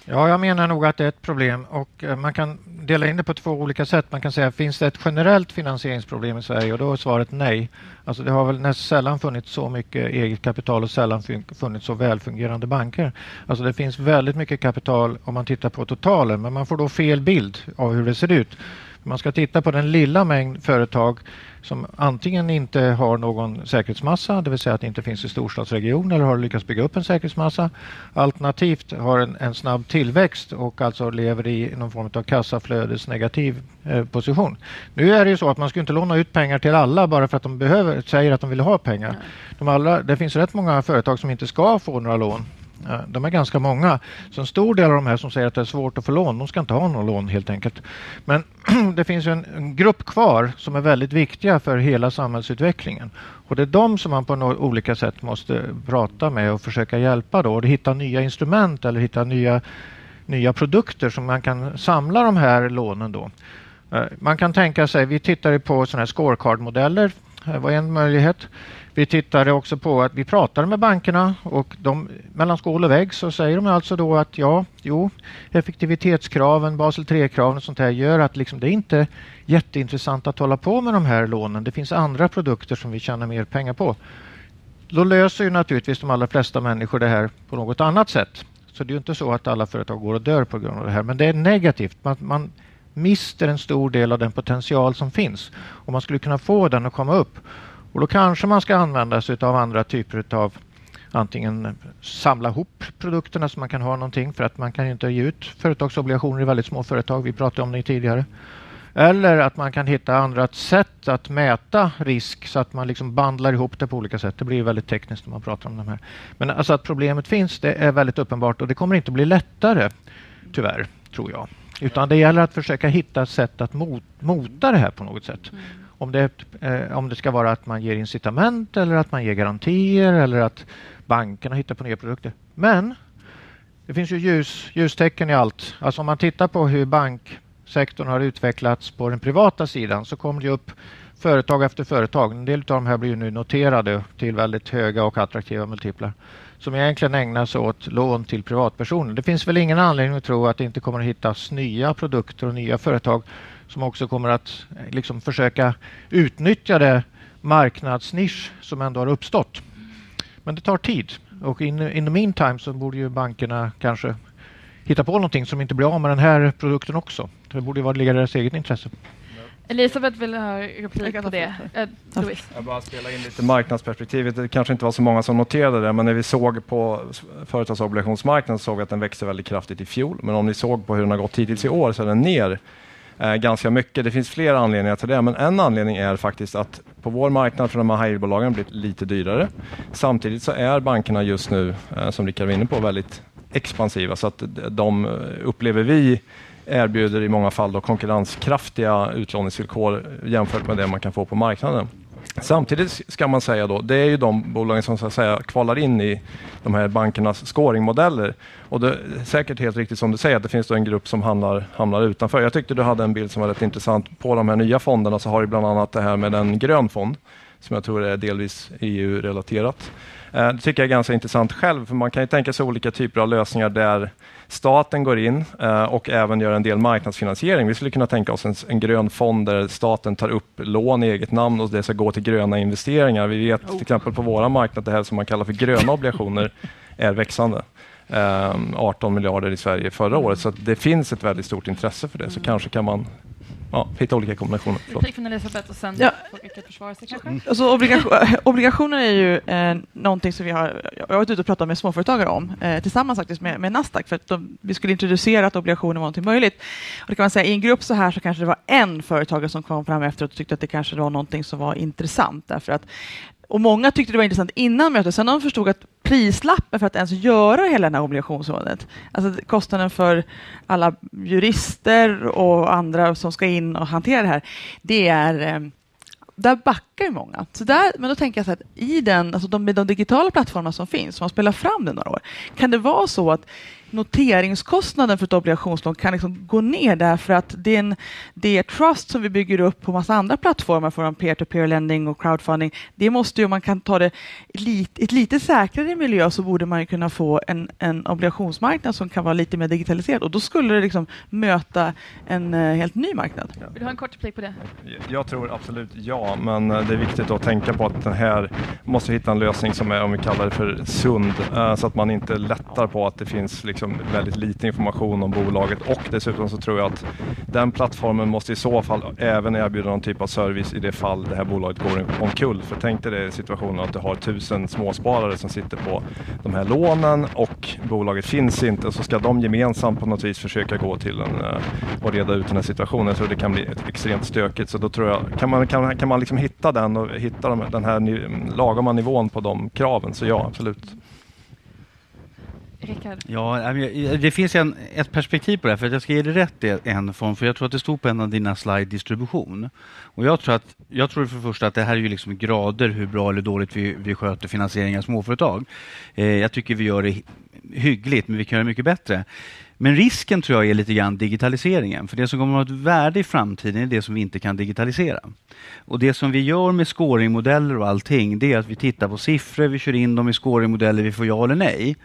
Ja, jag menar nog att det är ett problem och eh, man kan dela in det på två olika sätt. Man kan säga, finns det ett generellt finansieringsproblem i Sverige? Och då är svaret nej. Alltså det har väl nästan sällan funnits så mycket eget kapital och sällan funnits så välfungerande banker. Alltså det finns väldigt mycket kapital om man tittar på totalen, men man får då fel bild av hur det ser ut. Man ska titta på den lilla mängd företag som antingen inte har någon säkerhetsmassa, det vill säga att det inte finns i storstadsregion eller har lyckats bygga upp en säkerhetsmassa. Alternativt har en, en snabb tillväxt och alltså lever i någon form av kassaflödesnegativ eh, position. Nu är det ju så att man ska inte låna ut pengar till alla bara för att de behöver, säger att de vill ha pengar. De alla, det finns rätt många företag som inte ska få några lån de är ganska många. Så en stor del av de här som säger att det är svårt att få lån, de ska inte ha någon lån helt enkelt. Men det finns en, en, grupp kvar som är väldigt viktiga för hela samhällsutvecklingen. Och det är de som man på no olika sätt måste prata med och försöka hjälpa då. Och hitta nya instrument eller hitta nya, nya produkter som man kan samla de här lånen då. Eh, man kan tänka sig, vi tittar på sådana här scorecard-modeller. Eh, det var en möjlighet. Vi tittade också på att vi pratade med bankerna och de, mellan skål och vägg så säger de alltså då att ja, jo, effektivitetskraven, Basel 3-kraven och sånt här gör att liksom det är inte jätteintressant att hålla på med de här lånen. Det finns andra produkter som vi tjänar mer pengar på. Då löser ju naturligtvis de allra flesta människor det här på något annat sätt. Så det är ju inte så att alla företag går och dör på grund av det här, men det är negativt. Man, man mister en stor del av den potential som finns och man skulle kunna få den att komma upp. Och då kanske man ska använda sig av andra typer av antingen samla ihop produkterna så man kan ha någonting för att man kan ju inte ge ut företagsobligationer i väldigt små företag. Vi pratade om det tidigare. Eller att man kan hitta andra sätt att mäta risk så att man liksom bandlar ihop det på olika sätt. Det blir väldigt tekniskt när man pratar om de här. Men alltså att problemet finns, det är väldigt uppenbart och det kommer inte bli lättare, tyvärr, tror jag. Utan det gäller att försöka hitta sätt att mot, mota det här på något sätt. Mm. Om det, eh, om det ska vara att man ger incitament eller att man ger garantier eller att bankerna hittar på nya produkter. Men det finns ju ljus, ljustecken i allt. Alltså om man tittar på hur banksektorn har utvecklats på den privata sidan så kommer det upp företag efter företag. En del av de här blir nu noterade till väldigt höga och attraktiva multiplar som egentligen ägnar sig åt lån till privatpersoner. Det finns väl ingen anledning att tro att det inte kommer att hittas nya produkter och nya företag som också kommer att eh, liksom försöka utnyttja det marknadsnisch som ändå har uppstått. Men det tar tid och in, in the meantime så borde ju bankerna kanske hitta på någonting som inte blir av med den här produkten också. Det borde vara ligga i deras eget intresse. Elisabeth vill ha replik på det. Eh, jag bara spela in lite marknadsperspektivet. Det kanske inte var så många som noterade det, men när vi såg på företagsobligationsmarknaden såg vi att den växte väldigt kraftigt i fjol. Men om ni såg på hur den har gått hittills i år så är den ner eh, ganska mycket. Det finns flera anledningar till det, men en anledning är faktiskt att på vår marknad för de här high bolagen blivit lite dyrare. Samtidigt så är bankerna just nu, eh, som Rickard var inne på, väldigt expansiva så att de eh, upplever vi erbjuder i många fall då konkurrenskraftiga utlåningsvillkor jämfört med det man kan få på marknaden. Samtidigt ska man säga då, det är ju de bolagen som så att säga kvalar in i de här bankernas scoringmodeller. Och det är säkert helt riktigt som du säger att det finns då en grupp som hamnar, hamnar utanför. Jag tyckte du hade en bild som var rätt intressant. På de här nya fonderna så har du bland annat det här med en grön fond som jag tror är delvis EU-relaterat. Eh, det tycker jag är ganska intressant själv, för man kan ju tänka sig olika typer av lösningar där staten går in eh, och även gör en del marknadsfinansiering. Vi skulle kunna tänka oss en, en, grön fond där staten tar upp lån i eget namn och det ska gå till gröna investeringar. Vi vet till exempel på vår marknad det här som man kallar för gröna obligationer är växande. 18 ehm, miljarder i Sverige förra året, så det finns ett väldigt stort intresse för det. Så kanske kan man ja, hitta olika kombinationer. Replik från Elisabeth och sen ja. försvara sig kanske. Mm. Alltså, obligation, obligationer är ju eh, någonting som vi har, jag har varit ute och pratat med småföretagare om, eh, tillsammans faktiskt med, med Nasdaq, för att de, vi skulle introducera att obligationer var någonting möjligt. Och det kan man säga, I en grupp så här så kanske det var en företagare som kom fram efteråt och tyckte att det kanske var någonting som var intressant, därför att och många tyckte det var intressant innan mötet, sen när de förstod att prislappen för att ens göra hela det här obligationsrådet, alltså kostnaden för alla jurister och andra som ska in och hantera det här, det är, eh, där back, backar ju många. Så där, men då tänker jag så här, i den, alltså de, de digitala plattformar som finns, som har spelat fram det några år, kan det vara så att noteringskostnaden för ett obligationslån kan liksom gå ner därför att det är, en, det är trust som vi bygger upp på massa andra plattformar för peer-to-peer lending och crowdfunding. Det måste ju, om man kan ta det i ett lite säkrare miljö så borde man kunna få en, en obligationsmarknad som kan vara lite mer digitaliserad och då skulle det liksom möta en uh, helt ny marknad. Vill du ha en kort replik på det? Jag tror absolut ja, men eh, det är viktigt att tänka på att den här måste hitta en lösning som är, om vi kallar det för sund, eh, så att man inte lättar på att det finns liksom väldigt lite information om bolaget och dessutom så tror jag att den plattformen måste i så fall även erbjuda någon typ av service i det fall det här bolaget går omkull. För tänk dig det situationen att du har tusen småsparare som sitter på de här lånen och bolaget finns inte så ska de gemensamt på något vis försöka gå till en eh, och reda ut den här situationen. Jag tror det kan bli extremt stökigt så då tror jag, kan man, kan, kan man liksom hitta den och hitta den här lagoma nivån på de kraven så ja, absolut. Rickard? Ja, det finns en, ett perspektiv på det här, för jag ska ge dig rätt i en form, för jag tror att det stod på en av dina slide distribution. Och jag tror, att, jag tror för det första att det här är ju liksom grader hur bra eller dåligt vi, vi sköter finansiering av småföretag. Eh, jag tycker vi gör det hyggligt, men vi kan göra det mycket bättre. Men risken tror jag är lite grann digitaliseringen. För det som kommer att ha ett värde i framtiden är det som vi inte kan digitalisera. Och det som vi gör med scoringmodeller och allting, det är att vi tittar på siffror, vi kör in dem i scoringmodeller, vi får ja eller nej.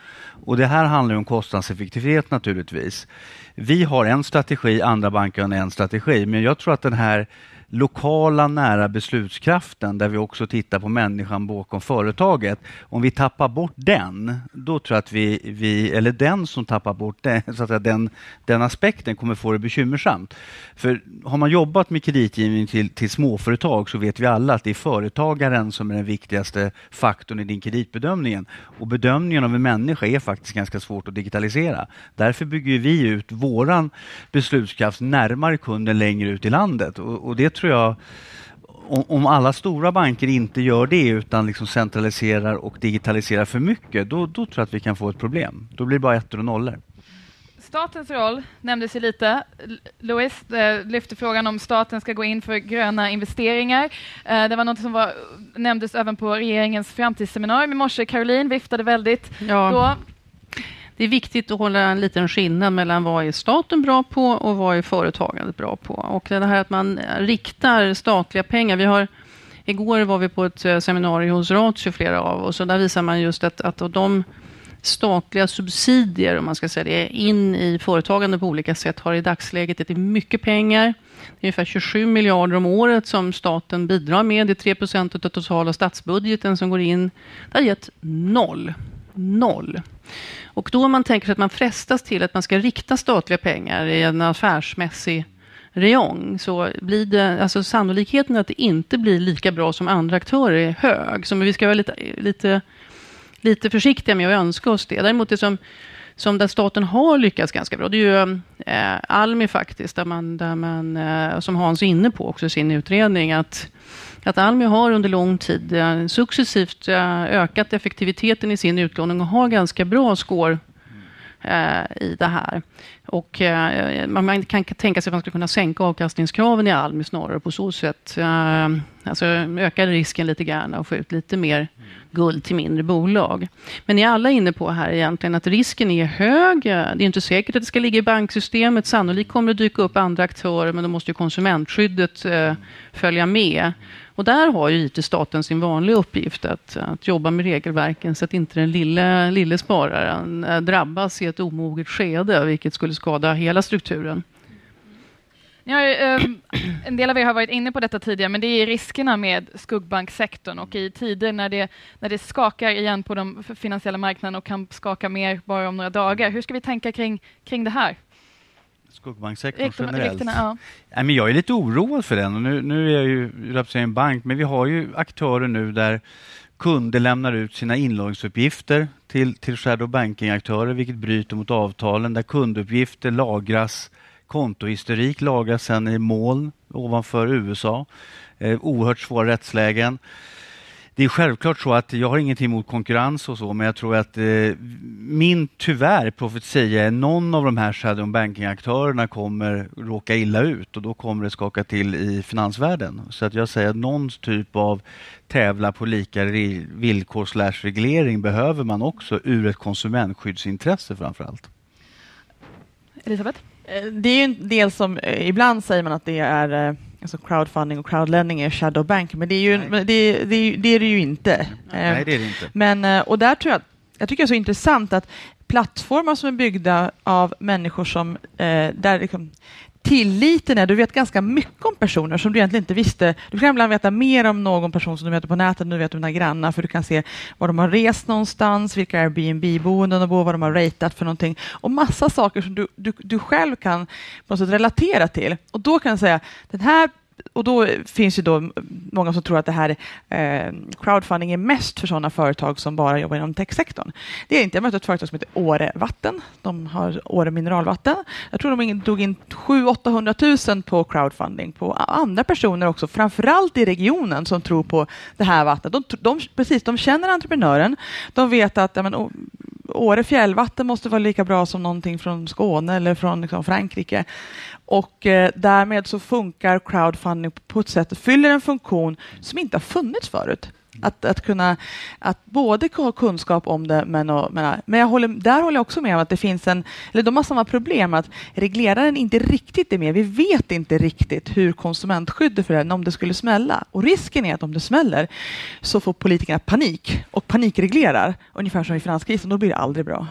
Och det här handlar om kostnadseffektivitet naturligtvis. Vi har en strategi, andra banker har en strategi, men jag tror att den här lokala nära beslutskraften där vi också tittar på människan bakom företaget. Om vi tappar bort den, då tror jag att vi, vi eller den som tappar bort den, så att säga, den, den aspekten kommer få det bekymmersamt. För har man jobbat med kreditgivning till, till småföretag så vet vi alla att det är företagaren som är den viktigaste faktorn i din kreditbedömning. Och bedömningen av en människa är faktiskt ganska svårt att digitalisera. Därför bygger vi ut våran beslutskraft närmare kunden längre ut i landet. Och, och det tror jag om, alla stora banker inte gör det utan liksom centraliserar och digitaliserar för mycket, då, då tror jag att vi kan få ett problem. Då blir det bara ettor och nollor. Statens roll nämndes ju lite. Louis eh, lyfte frågan om staten ska gå in för gröna investeringar. Eh, det var något som var, nämndes även på regeringens framtidsseminarium i morse. Caroline viftade väldigt. Ja. Då det är viktigt att hålla en liten skillnad mellan vad är staten bra på och vad är företagandet bra på. Och det här att man riktar statliga pengar. Vi har, igår var vi på ett eh, seminarium hos Ratio, flera av oss, och där visar man just att, att de statliga subsidier, om man ska säga det, in i företagande på olika sätt har i dagsläget det mycket pengar. Det är ungefär 27 miljarder om året som staten bidrar med. Det är 3 procent av totala statsbudgeten som går in. Det har gett noll. Noll. Och då man tänker sig att man frestas till att man ska rikta statliga pengar i en affärsmässig räjong så blir det, alltså sannolikheten att det inte blir lika bra som andra aktörer är hög. Så vi ska vara lite, lite, lite försiktiga med att önska oss det. Däremot det som, som där staten har lyckats ganska bra, det är ju eh, Almi faktiskt, där man, där man eh, som Hans är inne på också i sin utredning, att att Almi har under lång tid eh, successivt eh, ökat effektiviteten i sin utlåning och har ganska bra score eh, i det här. Och man kan tänka sig att man skulle kunna sänka avkastningskraven i Almi snarare på så sätt. Alltså öka risken lite grann och få ut lite mer guld till mindre bolag. Men ni är alla inne på här egentligen att risken är hög. Det är inte säkert att det ska ligga i banksystemet. Sannolikt kommer det dyka upp andra aktörer men då måste ju konsumentskyddet följa med. Och där har ju IT-staten sin vanliga uppgift att, att jobba med regelverken så att inte den lilla, lille spararen eh, drabbas i ett omoget skede, vilket skulle skada hela strukturen. Ja, eh, en del av er har varit inne på detta tidigare, men det är riskerna med skuggbanksektorn och i tider när det, när det skakar igen på de finansiella marknaderna och kan skaka mer bara om några dagar. Hur ska vi tänka kring, kring det här? Skuggbanksektorn generellt. Ja. men jag är lite oroad för den. Och nu, nu är jag ju representerar en bank, men vi har ju aktörer nu där kunder lämnar ut sina inloggningsuppgifter till, till shadow banking-aktörer, vilket bryter mot avtalen, där kunduppgifter lagras, kontohistorik lagras sedan i moln ovanför USA. Eh, oerhört svåra rättslägen. Det är självklart så att jag har ingenting emot konkurrens och så, men jag tror att eh, min tyvärr profetia är någon av de här shadow banking-aktörerna kommer råka illa ut och då kommer det skaka till i finansvärlden. Så att jag säger att någon typ av tävla på lika villkor slash reglering behöver man också ur ett konsumentskyddsintresse framför allt. Elisabeth? Eh, det är en del som, eh, ibland säger man att det är eh, alltså crowdfunding och crowdlending är shadow bank, men det är, ju, det, det, det, är det ju inte. Nej, det är det inte. Men, och där tror jag, jag tycker det är så intressant att plattformar som är byggda av människor som, där liksom, tilliten är, du vet ganska mycket om personer som du egentligen inte visste. Du kan ibland veta mer om någon person som du möter på nätet än du vet om dina grannar, för du kan se var de har rest någonstans, vilka Airbnb-boenden de bor, vad de har ratat för någonting och massa saker som du, du, du själv kan på något sätt relatera till. Och då kan jag säga, den här och då finns ju då många som tror att det här eh, crowdfunding är mest för sådana företag som bara jobbar inom techsektorn. Det är inte. Jag mötte ett företag som heter Åre Vatten. De har Åre Mineralvatten. Jag tror de tog in 700 000 på crowdfunding på andra personer också, framförallt i regionen som tror på det här vattnet. De, de, precis, de känner entreprenören. De vet att ja, men, Åre fjällvatten måste vara lika bra som någonting från Skåne eller från liksom, Frankrike. Och eh, därmed så funkar crowdfunding på ett sätt, fyller en funktion som inte har funnits förut. Att, att kunna att både ha kunskap om det, men, och, men, men jag håller, där håller jag också med om att det finns en, eller de har samma problem att regleraren inte riktigt är med. Vi vet inte riktigt hur konsumentskyddet för den om det skulle smälla. Och risken är att om det smäller så får politikerna panik och panikreglerar, ungefär som i finanskrisen. Då blir det aldrig bra.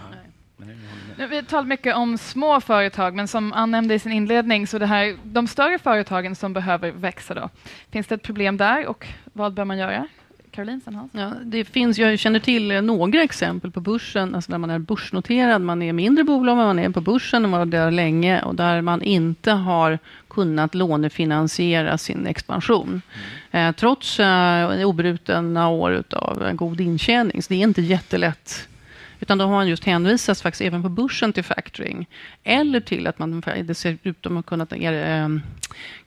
Vi har talat mycket om små företag, men som Ann nämnde i sin inledning, så det här, de större företagen som behöver växa då. Finns det ett problem där och vad bör man göra? Caroline Sandhans? Ja, det finns, jag känner till några exempel på börsen, alltså där man är börsnoterad, man är mindre bolag, men man är på börsen och man har där länge och där man inte har kunnat lånefinansiera sin expansion. Mm. Eh, trots eh, obrutna år av god intjäning. Så det är inte jättelätt utan då har man just hänvisats faktiskt även på börsen till factoring. Eller till att man dessutom har kunnat äh,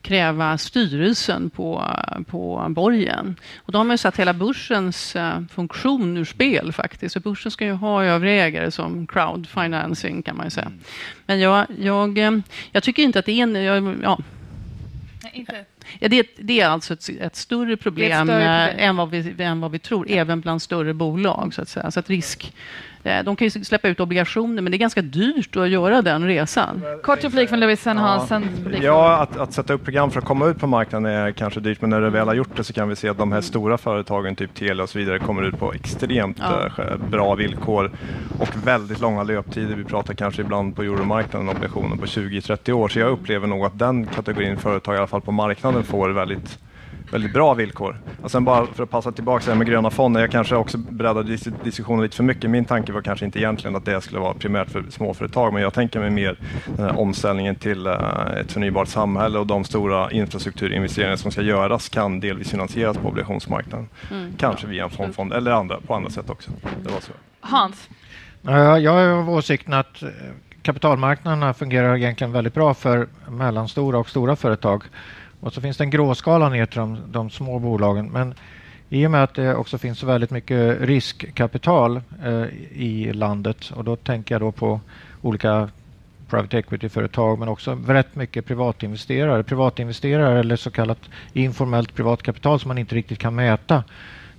kräva styrelsen på, på borgen. Och då har man satt hela börsens äh, funktion ur spel faktiskt. Så börsen ska ju ha övriga ägare som crowdfinancing kan man ju säga. Men jag, jag, eh, jag tycker inte att det är en... Jag, ja. Nej, inte. Ja, det, det, är alltså ett, ett större problem, ett större problem. Än, vad vi, än vad vi tror, även bland större bolag. Så att säga. Så att risk, Eh, de kan ju släppa ut obligationer, men det är ganska dyrt att göra den resan. Kort replik från Louis Hansen. Ja, ja att, att, sätta upp program för att komma ut på marknaden är kanske dyrt, men när det väl har gjort det så kan vi se att de här stora företagen, typ Telia och så vidare, kommer ut på extremt ja. Eh, bra villkor och väldigt långa löptider. Vi pratar kanske ibland på euromarknaden obligationer på 20-30 år, så jag upplever nog att den kategorin företag, i alla fall på marknaden, får väldigt väldigt bra villkor. Och sen bara för att passa tillbaka det med gröna fonder, jag kanske också breddar diskussionen lite för mycket. Min tanke var kanske inte egentligen att det skulle vara primärt för småföretag, men jag tänker mig mer den här omställningen till eh, ett förnybart samhälle och de stora infrastrukturinvesteringar som ska göras kan delvis finansieras på obligationsmarknaden. Mm. Kanske via en fondfond eller andra, på andra sätt också. Det var så. Hans? Jag är av åsikten att eh, kapitalmarknaderna fungerar egentligen väldigt bra för mellanstora och stora företag. Och så finns det en gråskala ner till de, de små bolagen. Men i och med att det också finns så väldigt mycket riskkapital eh, i landet och då tänker jag då på olika private equity-företag men också rätt mycket privatinvesterare. Privatinvesterare eller så kallat informellt privatkapital som man inte riktigt kan mäta.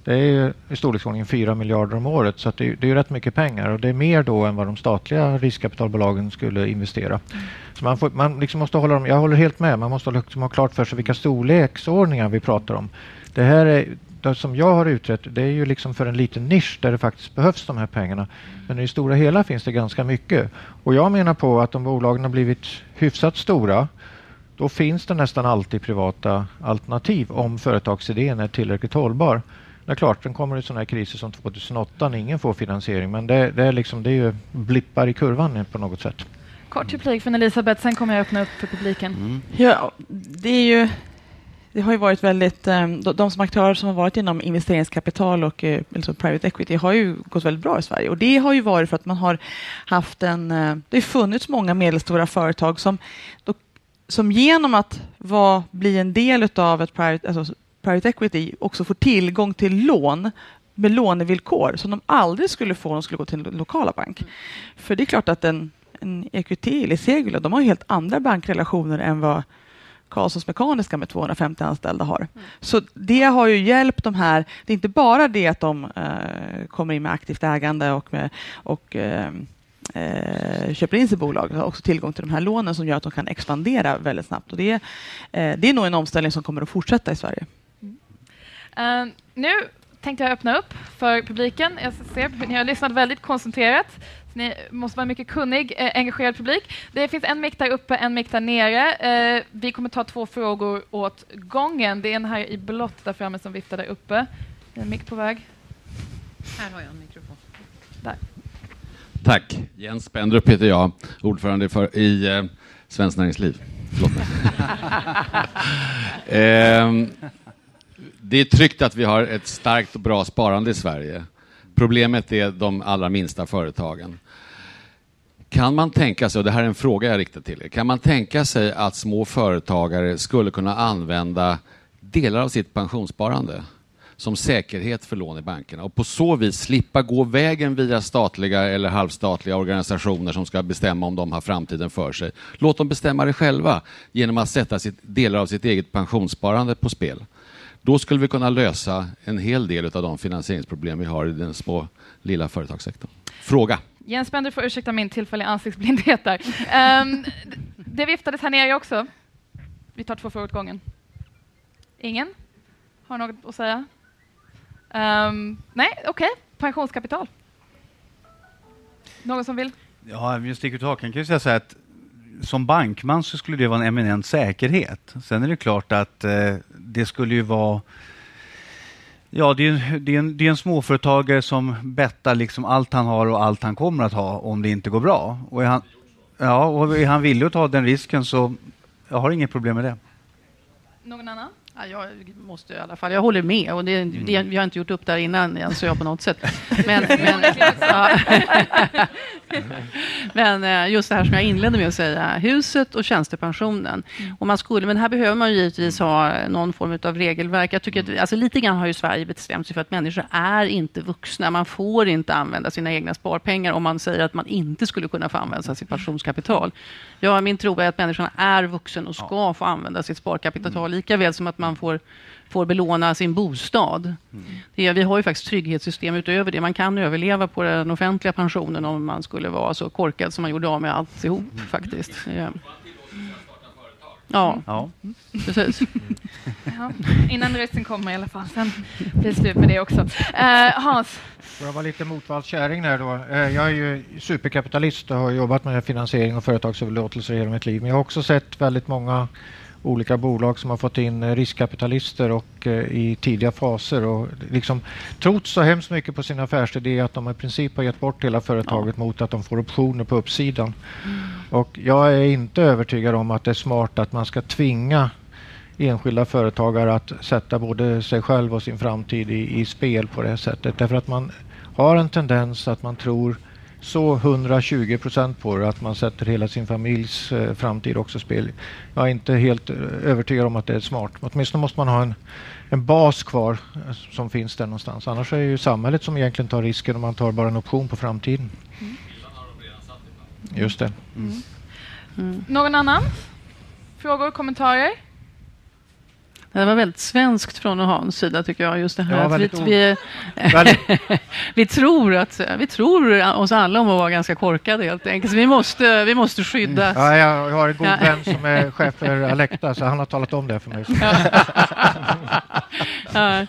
Det är i storleksordningen 4 miljarder om året så det, det, är rätt mycket pengar och det är mer då än vad de statliga riskkapitalbolagen skulle investera. Mm. Så man, får, man liksom måste hålla dem, jag håller helt med, man måste liksom ha klart för sig vilka storleksordningar vi pratar om. Det här är, det som jag har utrett, det är ju liksom för en liten nisch där det faktiskt behövs de här pengarna. Men i det stora hela finns det ganska mycket. Och jag menar på att om bolagen har blivit hyfsat stora då finns det nästan alltid privata alternativ om företagsidén är tillräckligt hållbar. Det är klart, den kommer i sådana här kriser som 2008 när ingen får finansiering. Men det, det, är, liksom, det är ju blippar i kurvan på något sätt. Kort replik från Elisabeth, sen kommer jag öppna upp för publiken. Mm. Ja, det är ju det har ju varit väldigt, eh, de som aktörer som har varit inom investeringskapital och alltså private equity har ju gått väldigt bra i Sverige. Och det har ju varit för att man har haft en, eh, det har funnits många medelstora företag som, som genom att var, bli en del av ett private, alltså private equity också får tillgång till lån med lånevillkor som de aldrig skulle få om de skulle gå till en lokala bank. Mm. För det är klart att en, en EQT eller Segula, de har helt andra bankrelationer än vad Karlssons Mekaniska med 250 anställda har. Mm. Så det har ju hjälpt de här. Det är inte bara det att de eh, kommer in med aktivt ägande och, med, och eh, eh, köper in sig i bolag har också tillgång till de här lånen som gör att de kan expandera väldigt snabbt. Och det, eh, det är nog en omställning som kommer att fortsätta i Sverige. Uh, nu tänkte jag öppna upp för publiken. Jag ser, ni har lyssnat väldigt koncentrerat. Ni måste vara mycket kunnig, eh, engagerad publik. Det finns en mick där uppe, en mick där nere. Eh, vi kommer ta två frågor åt gången. Det är en här i blått där framme som viftar där uppe. En mick på väg. Här har jag en mikrofon. Där. Tack. Jens Spendrup heter jag, ordförande för, i eh, Svenskt Näringsliv. eh, det är tryggt att vi har ett starkt och bra sparande i Sverige. Problemet är de allra minsta företagen. Kan man tänka sig, och det här är en fråga jag riktar till er, kan man tänka sig att små företagare skulle kunna använda delar av sitt pensionssparande som säkerhet för lån i bankerna och på så vis slippa gå vägen via statliga eller halvstatliga organisationer som ska bestämma om de har framtiden för sig. Låt dem bestämma det själva genom att sätta sitt, delar av sitt eget pensionssparande på spel. Då skulle vi kunna lösa en hel del av de finansieringsproblem vi har i den små lilla företagssektorn. Fråga. Jens Bender får ursäkta min tillfälliga ansiktsblindhet där. Um, det viftades här nere också. Vi tar två frågor åt gången. Ingen? Har något att säga? Um, nej, okej. Okay. Pensionskapital. Någon som vill? Ja, just sticker ut hakan kan jag säga så här att som bankman så skulle det vara en eminent säkerhet. Sen är det klart att eh, det skulle ju vara Ja, det är, det, är en, det är en småföretagare som bettar liksom allt han har och allt han kommer att ha om det inte går bra. Och är han, ja, och är han villig att ta den risken så jag har inget problem med det. Någon annan? Ja, jag måste i alla fall, jag håller med. Och det, det, vi har inte gjort upp där innan, Jens och jag, på något sätt. Men, men, ja. men, eh, just det här som jag inledde med att säga, huset och tjänstepensionen. Mm. Och man skulle, men här behöver man givetvis ha någon form av regelverk. Jag tycker att, alltså lite grann har ju Sverige bestämt sig för att människor är inte vuxna. Man får inte använda sina egna sparpengar om man säger att man inte skulle kunna få använda sitt pensionskapital. Ja, min tro är att människorna är vuxen och ska få använda sitt sparkapital mm. lika väl som att man får, får belåna sin bostad. Mm. Det, vi har ju faktiskt trygghetssystem utöver det. Man kan överleva på den offentliga pensionen om man skulle vara så korkad som man gjorde av med alltihop mm. faktiskt. Ja. Ja, ja. precis. Ja, innan rösten kommer i alla fall. Sen blir det slut med det också. Uh, Hans? Får jag vara lite motvallskärring där då. Uh, jag är ju superkapitalist och har jobbat med finansiering och företagsöverlåtelser hela mitt liv. Men jag har också sett väldigt många olika bolag som har fått in riskkapitalister och uh, i tidiga faser och liksom trott så hemskt mycket på sin affärsidé att de i princip har gett bort hela företaget ja. mot att de får optioner på uppsidan. Mm. Och jag är inte övertygad om att det är smart att man ska tvinga enskilda företagare att sätta både sig själv och sin framtid i, i spel på det sättet. Därför att man har en tendens att man tror så 120 procent på det att man sätter hela sin familjs eh, framtid också spel. Jag är inte helt eh, övertygad om att det är smart. Åtminstone måste man ha en, en bas kvar eh, som finns där någonstans. Annars är det ju samhället som egentligen tar risken om man tar bara en option på framtiden. Mm. Just det. Mm. Mm. Någon annan? Frågor, kommentarer? Det var väldigt svenskt från Hans sida tycker jag. Just det här ja, att vi, vi, vi, tror att, vi tror oss alla om att vara ganska korkade helt enkelt. Så vi måste, vi måste skyddas. Mm. Ja, jag har en god ja. vän som är chef för Alecta så han har talat om det för mig. ja.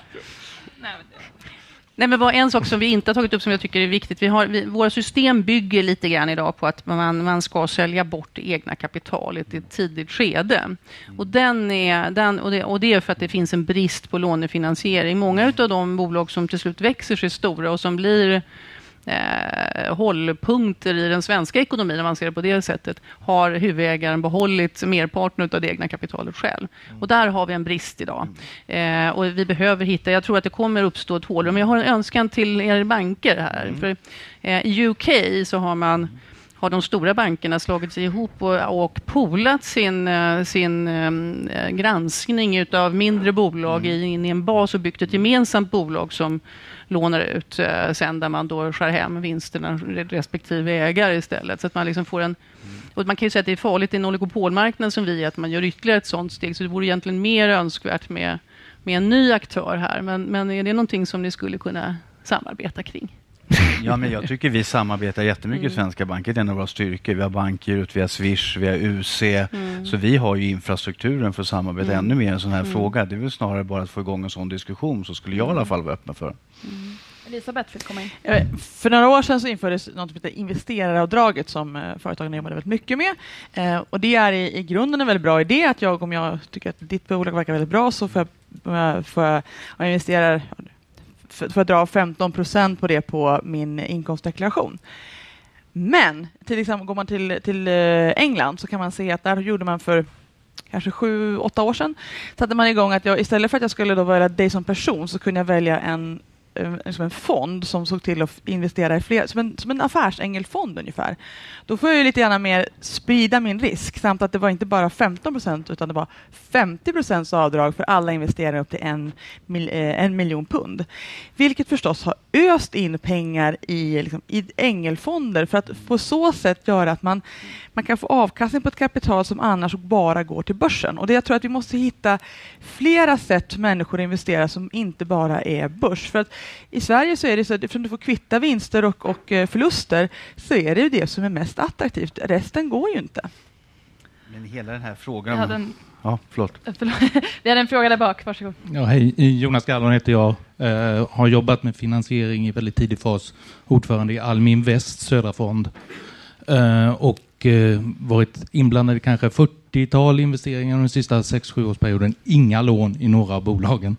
Nej, men bara en sak som vi inte har tagit upp som jag tycker är viktigt. Vi har, vi, våra system bygger lite grann idag på att man, man ska sälja bort det egna kapitalet i ett tidigt skede. Och, den är, den, och, det, och det är för att det finns en brist på lånefinansiering. Många av de bolag som till slut växer sig stora och som blir eh, hållpunkter i den svenska ekonomin, om man ser det på det sättet, har huvudägaren behållit merparten av det egna kapitalet själv. Mm. Och där har vi en brist idag. Eh, och vi behöver hitta, jag tror att det kommer uppstå ett hål. Men jag har en önskan till er banker här. Mm. För, eh, I UK så har man har de stora bankerna slagit sig ihop och, och polat sin, eh, sin äh, granskning utav mindre bolag mm. in i en bas och byggt ett gemensamt bolag som lånar ut äh, sen där man då skär hem vinsterna respektive ägare istället. Så att man liksom får en och man kan ju säga att det är farligt i en oligopolmarknad som vi att man gör ytterligare ett sådant steg. Så det vore egentligen mer önskvärt med, med en ny aktör här. Men, men är det någonting som ni skulle kunna samarbeta kring? Ja, men jag tycker vi samarbetar jättemycket mm. i svenska banker. Det är en av våra styrkor. Vi har banker, vi har Swish, vi har UC. Mm. Så vi har ju infrastrukturen för att samarbeta mm. ännu mer i en sån här mm. fråga. Det är väl snarare bara att få igång en sån diskussion så skulle jag i alla fall vara öppen för. Mm. Elisabeth vill komma in. För några år sedan så infördes något som heter investeraravdraget som eh, företagen jobbade väldigt mycket med. Eh, och det är i, i grunden en väldigt bra idé att jag, om jag tycker att ditt bolag verkar väldigt bra så får jag, får jag, jag investerar för att dra 15 procent på det på min inkomstdeklaration. Men till exempel går man till, till eh, England så kan man se att där gjorde man för kanske sju, åtta år sedan satte man igång att jag istället för att jag skulle då välja dig som person så kunde jag välja en Eh, som en fond som såg till att investera i fler, som en, som en affärsängelfond ungefär. Då får jag lite gärna mer sprida min risk samt att det var inte bara 15 procent utan det var 50 procents avdrag för alla investeringar upp till en, eh, en miljon pund. Vilket förstås har öst in pengar i, liksom, i ängelfonder för att på så sätt göra att man, man kan få avkastning på ett kapital som annars bara går till börsen. Och det, jag tror att vi måste hitta flera sätt för människor att investera som inte bara är börs. För att i Sverige så är det så att eftersom du får kvitta vinster och, och eh, förluster så är det det som är mest attraktivt. Resten går ju inte. Men hela den här frågan... En... Ja, förlåt. Vi hade en fråga där bak, varsågod. Ja, hej, Jonas Gallon heter jag. Uh, har jobbat med finansiering i väldigt tidig fas. Ordförande i Almi Invest, Södra Fond. Uh, och uh, varit inblandad i kanske 40-tal investeringar under den sista 6-7 årsperioden. Inga lån i några av bolagen.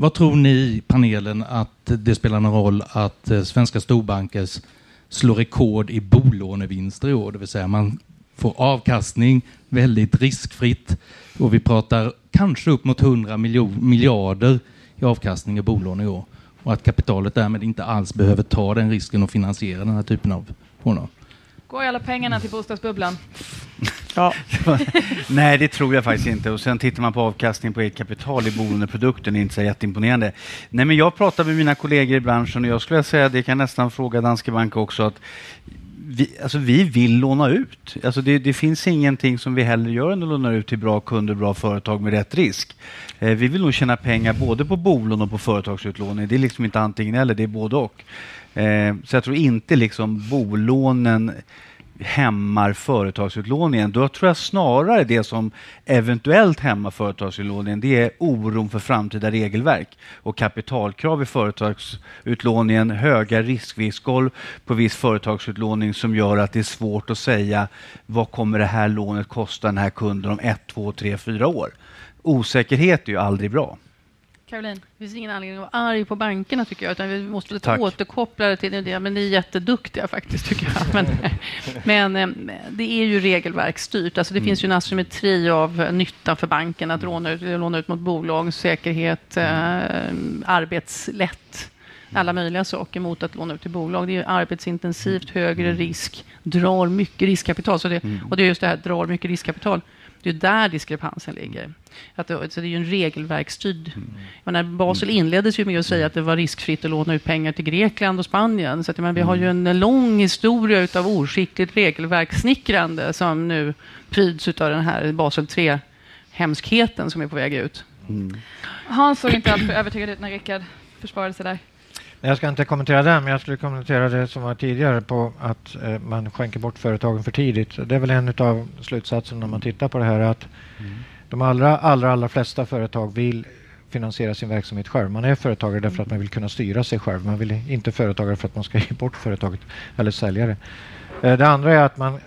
Vad tror ni, panelen, att det spelar någon roll att eh, svenska storbanker slår rekord i bolånevinster i år? Det vill säga man får avkastning väldigt riskfritt och vi pratar kanske upp mot 100 miljarder i avkastning i bolån i år och att kapitalet därmed inte alls behöver ta den risken och finansiera den här typen av bolag. Går alla pengarna till bostadsbubblan? Ja. Nej, det tror jag faktiskt inte. Och sen tittar man på avkastningen på eget kapital i bolåneprodukten, det är inte så jätteimponerande. Nej, men jag pratar med mina kollegor i branschen och jag skulle säga, det kan nästan fråga Danske Bank också, att vi, alltså vi vill låna ut. Alltså det, det, finns ingenting som vi hellre gör än att låna ut till bra kunder, bra företag med rätt risk. Eh, vi vill nog tjäna pengar både på bolån och på företagsutlåning. Det är liksom inte antingen eller, det är både och. Eh, så jag tror inte liksom bolånen hämmar företagsutlåningen. Då tror jag snarare det som eventuellt hämmar företagsutlåningen det är oron för framtida regelverk och kapitalkrav i företagsutlåningen, höga riskvillkor på viss företagsutlåning som gör att det är svårt att säga vad kommer det här lånet kosta den här kunden om ett, två, tre, fyra år. Osäkerhet är ju aldrig bra. Caroline? Det finns ingen anledning att vara arg på bankerna tycker jag, utan vi måste lite återkoppla det till det. Men ni är jätteduktiga faktiskt tycker jag. Men, men eh, det är ju regelverksstyrt. Alltså det mm. finns ju en asymmetri av nytta för banken att låna ut, låna ut mot bolag, säkerhet, mm. eh, arbetslätt alla möjliga saker mot att låna ut till bolag. Det är arbetsintensivt, högre mm. risk, drar mycket riskkapital. Så det, mm. Och det är just det här, drar mycket riskkapital. Det är där diskrepansen ligger. Att det, så det är ju en regelverksstyrd... Mm. Menar, Basel inleddes ju med att säga att det var riskfritt att låna ut pengar till Grekland och Spanien. Så att, menar, vi har ju en lång historia av oskickligt regelverkssnickrande som nu pryds av den här Basel 3-hemskheten som är på väg ut. Mm. Hans såg inte alltför övertygad ut när Rickard försvarade sig där. Jag ska inte kommentera det, men jag skulle kommentera det som var tidigare på att eh, man skänker bort företagen för tidigt. Det är väl en av slutsatserna när man tittar på det här att mm. de allra, allra, allra flesta företag vill finansiera sin verksamhet själv. Man är företagare därför att man vill kunna styra sig själv. Man vill inte företagare för att man ska ge bort företaget eller sälja det. Eh, det andra är att man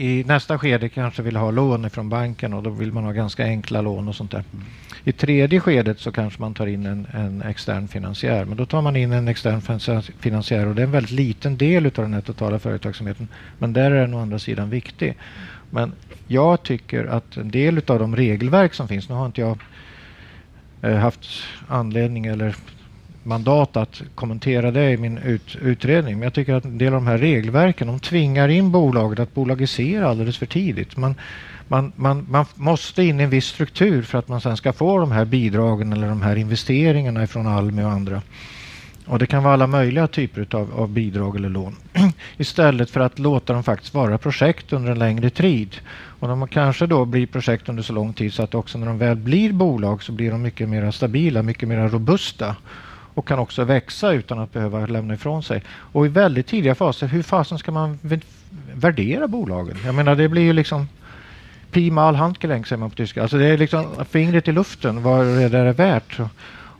i nästa skede kanske vill ha lån från banken och då vill man ha ganska enkla lån och sånt där. Mm. I tredje skedet så kanske man tar in en, en, extern finansiär. Men då tar man in en extern finansiär och det är en väldigt liten del av den här totala företagsamheten. Men där är den å andra sidan viktig. Men jag tycker att en del av de regelverk som finns, nu har inte jag eh, haft anledning eller mandat att kommentera det i min ut, utredning. Men jag tycker att en del av de här regelverken de tvingar in bolaget att bolagisera alldeles för tidigt. Man, man, man, man måste in i en viss struktur för att man sen ska få de här bidragen eller de här investeringarna från Almi och andra. Och Det kan vara alla möjliga typer av, av bidrag eller lån. Istället för att låta dem faktiskt vara projekt under en längre tid. Och de kanske då blir projekt under så lång tid så att också när de väl blir bolag så blir de mycket mer stabila, mycket mer robusta och kan också växa utan att behöva lämna ifrån sig. Och i väldigt tidiga faser, hur fasen ska man värdera bolagen? Jag menar det blir ju liksom pi mal handgelenk säger man på tyska. Alltså det är liksom fingret i luften vad det är värt.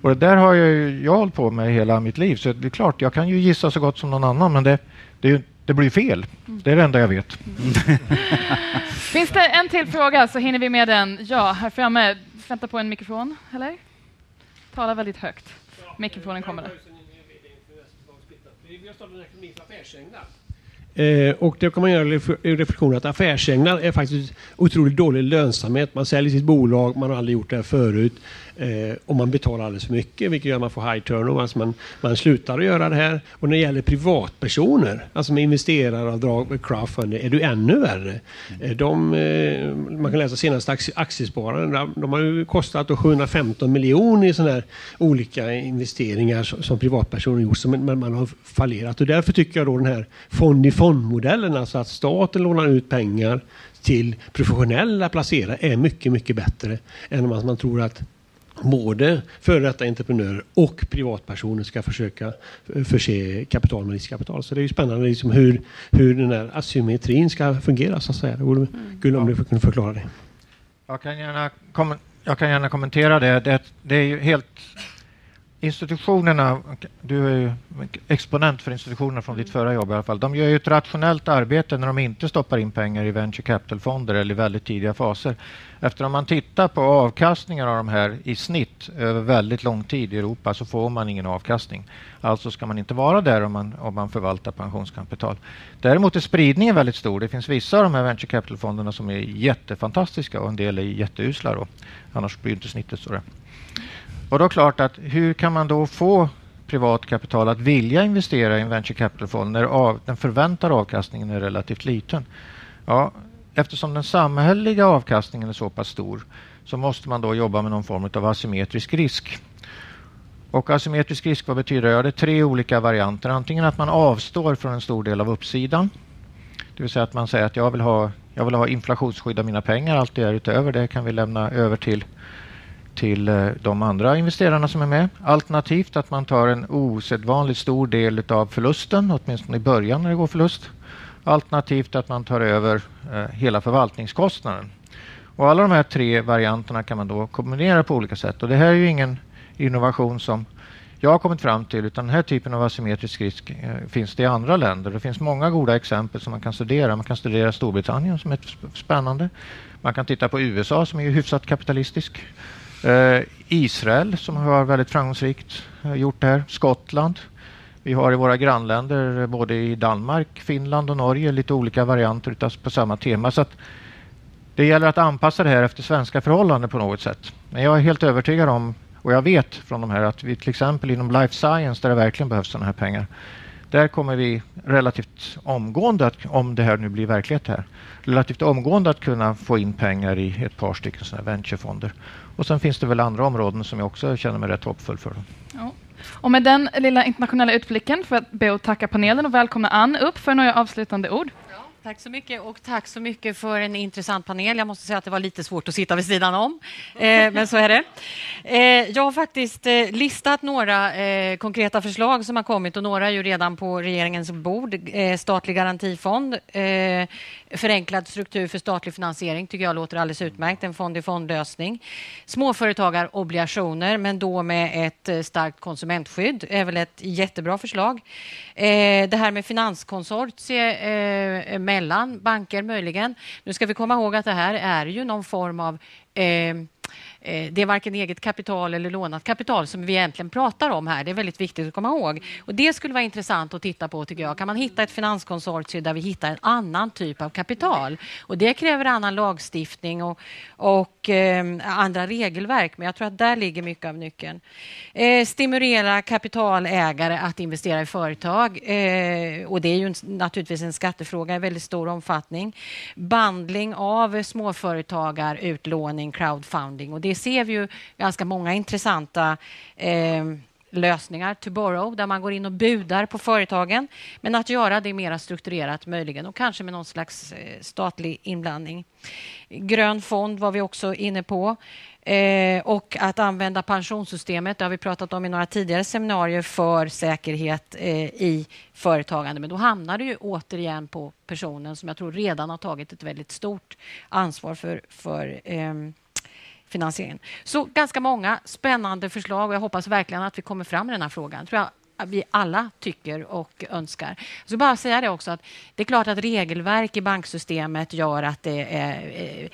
Och det där har jag, ju, jag hållit på med hela mitt liv. Så det är klart, jag kan ju gissa så gott som någon annan men det, det, det blir fel. Det är det enda jag vet. Finns det en till fråga så hinner vi med den. Ja, här framme. Vänta på en mikrofon, eller? Tala väldigt högt. Mikrofonen kommer där. Vi har startat en ekonomi för affärsänglar. Eh, och det kan man göra reflektionen att affärsänglar är faktiskt otroligt dålig lönsamhet. Man säljer sitt bolag, man har aldrig gjort det här förut. Eh, om man betalar alldeles för mycket, vilket gör att man får high turnover. Alltså man, man slutar att göra det här. Och när det gäller privatpersoner, alltså med investeraravdrag, med crowdfunding, är det ännu värre. Eh, de, eh, man kan läsa senaste aktiespararen, de har ju kostat 715 miljoner i sådana här olika investeringar som, som privatpersoner gjort, men man, man har fallerat. Och därför tycker jag då den här fond-i-fond-modellen, alltså att staten lånar ut pengar till professionella placerare är mycket, mycket bättre än om man, man tror att både före detta entreprenörer och privatpersoner ska försöka förse kapital med riskkapital. Så det är ju spännande liksom hur, hur den här asymmetrin ska fungera så att säga. Det vore mm. kul om du kunde förklara det. Jag kan gärna, kom, jag kan gärna kommentera det. det. Det är ju helt institutionerna, du är ju exponent för institutionerna från ditt förra jobb i alla fall. De gör ju ett rationellt arbete när de inte stoppar in pengar i venture capital-fonder eller i väldigt tidiga faser. Efter om man tittar på avkastningen av de här i snitt över väldigt lång tid i Europa så får man ingen avkastning. Alltså ska man inte vara där om man, om man förvaltar pensionskapital. Däremot är spridningen väldigt stor. Det finns vissa av de här venture capital-fonderna som är jättefantastiska och en del är jätteusla. Då. Annars blir inte snittet så. Och då är klart att hur kan man då få privat kapital att vilja investera i en venture capital-fond när av, den förväntade avkastningen är relativt liten? Ja, eftersom den samhälleliga avkastningen är så pass stor så måste man då jobba med någon form av asymmetrisk risk. Och asymmetrisk risk, vad betyder det? Ja, det är tre olika varianter. Antingen att man avstår från en stor del av uppsidan. Det vill säga att man säger att jag vill ha, jag vill ha inflationsskydd av mina pengar. Allt det utöver det kan vi lämna över till till eh, de andra investerarna som är med. Alternativt att man tar en osedvanligt stor del av förlusten, åtminstone i början när det går förlust. Alternativt att man tar över eh, hela förvaltningskostnaden. Och alla de här tre varianterna kan man då kombinera på olika sätt. Och det här är ju ingen innovation som jag har kommit fram till utan den här typen av asymmetrisk risk eh, finns det i andra länder. Det finns många goda exempel som man kan studera. Man kan studera Storbritannien som är spännande. Man kan titta på USA som är hyfsat kapitalistisk. Eh, Israel som har väldigt framgångsrikt eh, gjort det här. Skottland. Vi har i våra grannländer, eh, både i Danmark, Finland och Norge, lite olika varianter på samma tema. Så det gäller att anpassa det här efter svenska förhållanden på något sätt. Men jag är helt övertygad om, och jag vet från de här, att vi till exempel inom life science, där det verkligen behövs sådana här pengar, där kommer vi relativt omgående, att, om det här nu blir verklighet här, relativt omgående att kunna få in pengar i ett par stycken sådana venturefonder. Och sen finns det väl andra områden som jag också känner mig rätt hoppfull för. Ja. Och med den lilla internationella utblicken får jag be att tacka panelen och välkomna Ann upp för några avslutande ord. Tack så mycket och tack så mycket för en intressant panel. Jag måste säga att det var lite svårt att sitta vid sidan om, eh, men så är det. Eh, jag har faktiskt eh, listat några eh, konkreta förslag som har kommit och några är ju redan på regeringens bord. Eh, statlig garantifond, eh, förenklad struktur för statlig finansiering tycker jag låter alldeles utmärkt. En fond-i-fond-lösning. Småföretagarobligationer, men då med ett eh, starkt konsumentskydd är väl ett jättebra förslag. Eh, det här med finanskonsortier eh, mellan banker möjligen. Nu ska vi komma ihåg att det här är ju någon form av Eh, det är varken eget kapital eller lånat kapital som vi egentligen pratar om här. Det är väldigt viktigt att komma ihåg. Och det skulle vara intressant att titta på tycker jag. Kan man hitta ett finanskonsortium där vi hittar en annan typ av kapital? Och det kräver annan lagstiftning och, och eh, andra regelverk. Men jag tror att där ligger mycket av nyckeln. Eh, stimulera kapitalägare att investera i företag. Eh, och det är ju en, naturligtvis en skattefråga i väldigt stor omfattning. Bandling av småföretagarutlåning, crowdfunding. Och det ser vi ju ganska många intressanta eh, lösningar tomorrow, där man går in och budar på företagen. Men att göra det mer strukturerat möjligen och kanske med någon slags eh, statlig inblandning. Grön fond var vi också inne på. Eh, och att använda pensionssystemet, det har vi pratat om i några tidigare seminarier, för säkerhet eh, i företagande. Men då hamnar det ju återigen på personen som jag tror redan har tagit ett väldigt stort ansvar för, för eh, finansieringen. Så ganska många spännande förslag och jag hoppas verkligen att vi kommer fram i den här frågan. Tror jag vi alla tycker och önskar. Jag ska bara säga det också att det är klart att regelverk i banksystemet gör att det är, eh,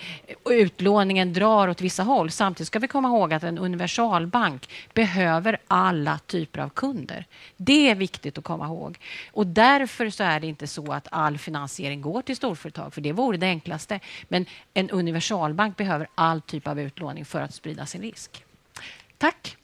utlåningen drar åt vissa håll. Samtidigt ska vi komma ihåg att en universalbank behöver alla typer av kunder. Det är viktigt att komma ihåg. Och därför så är det inte så att all finansiering går till storföretag, för det vore det enklaste. Men en universalbank behöver all typ av utlåning för att sprida sin risk. Tack.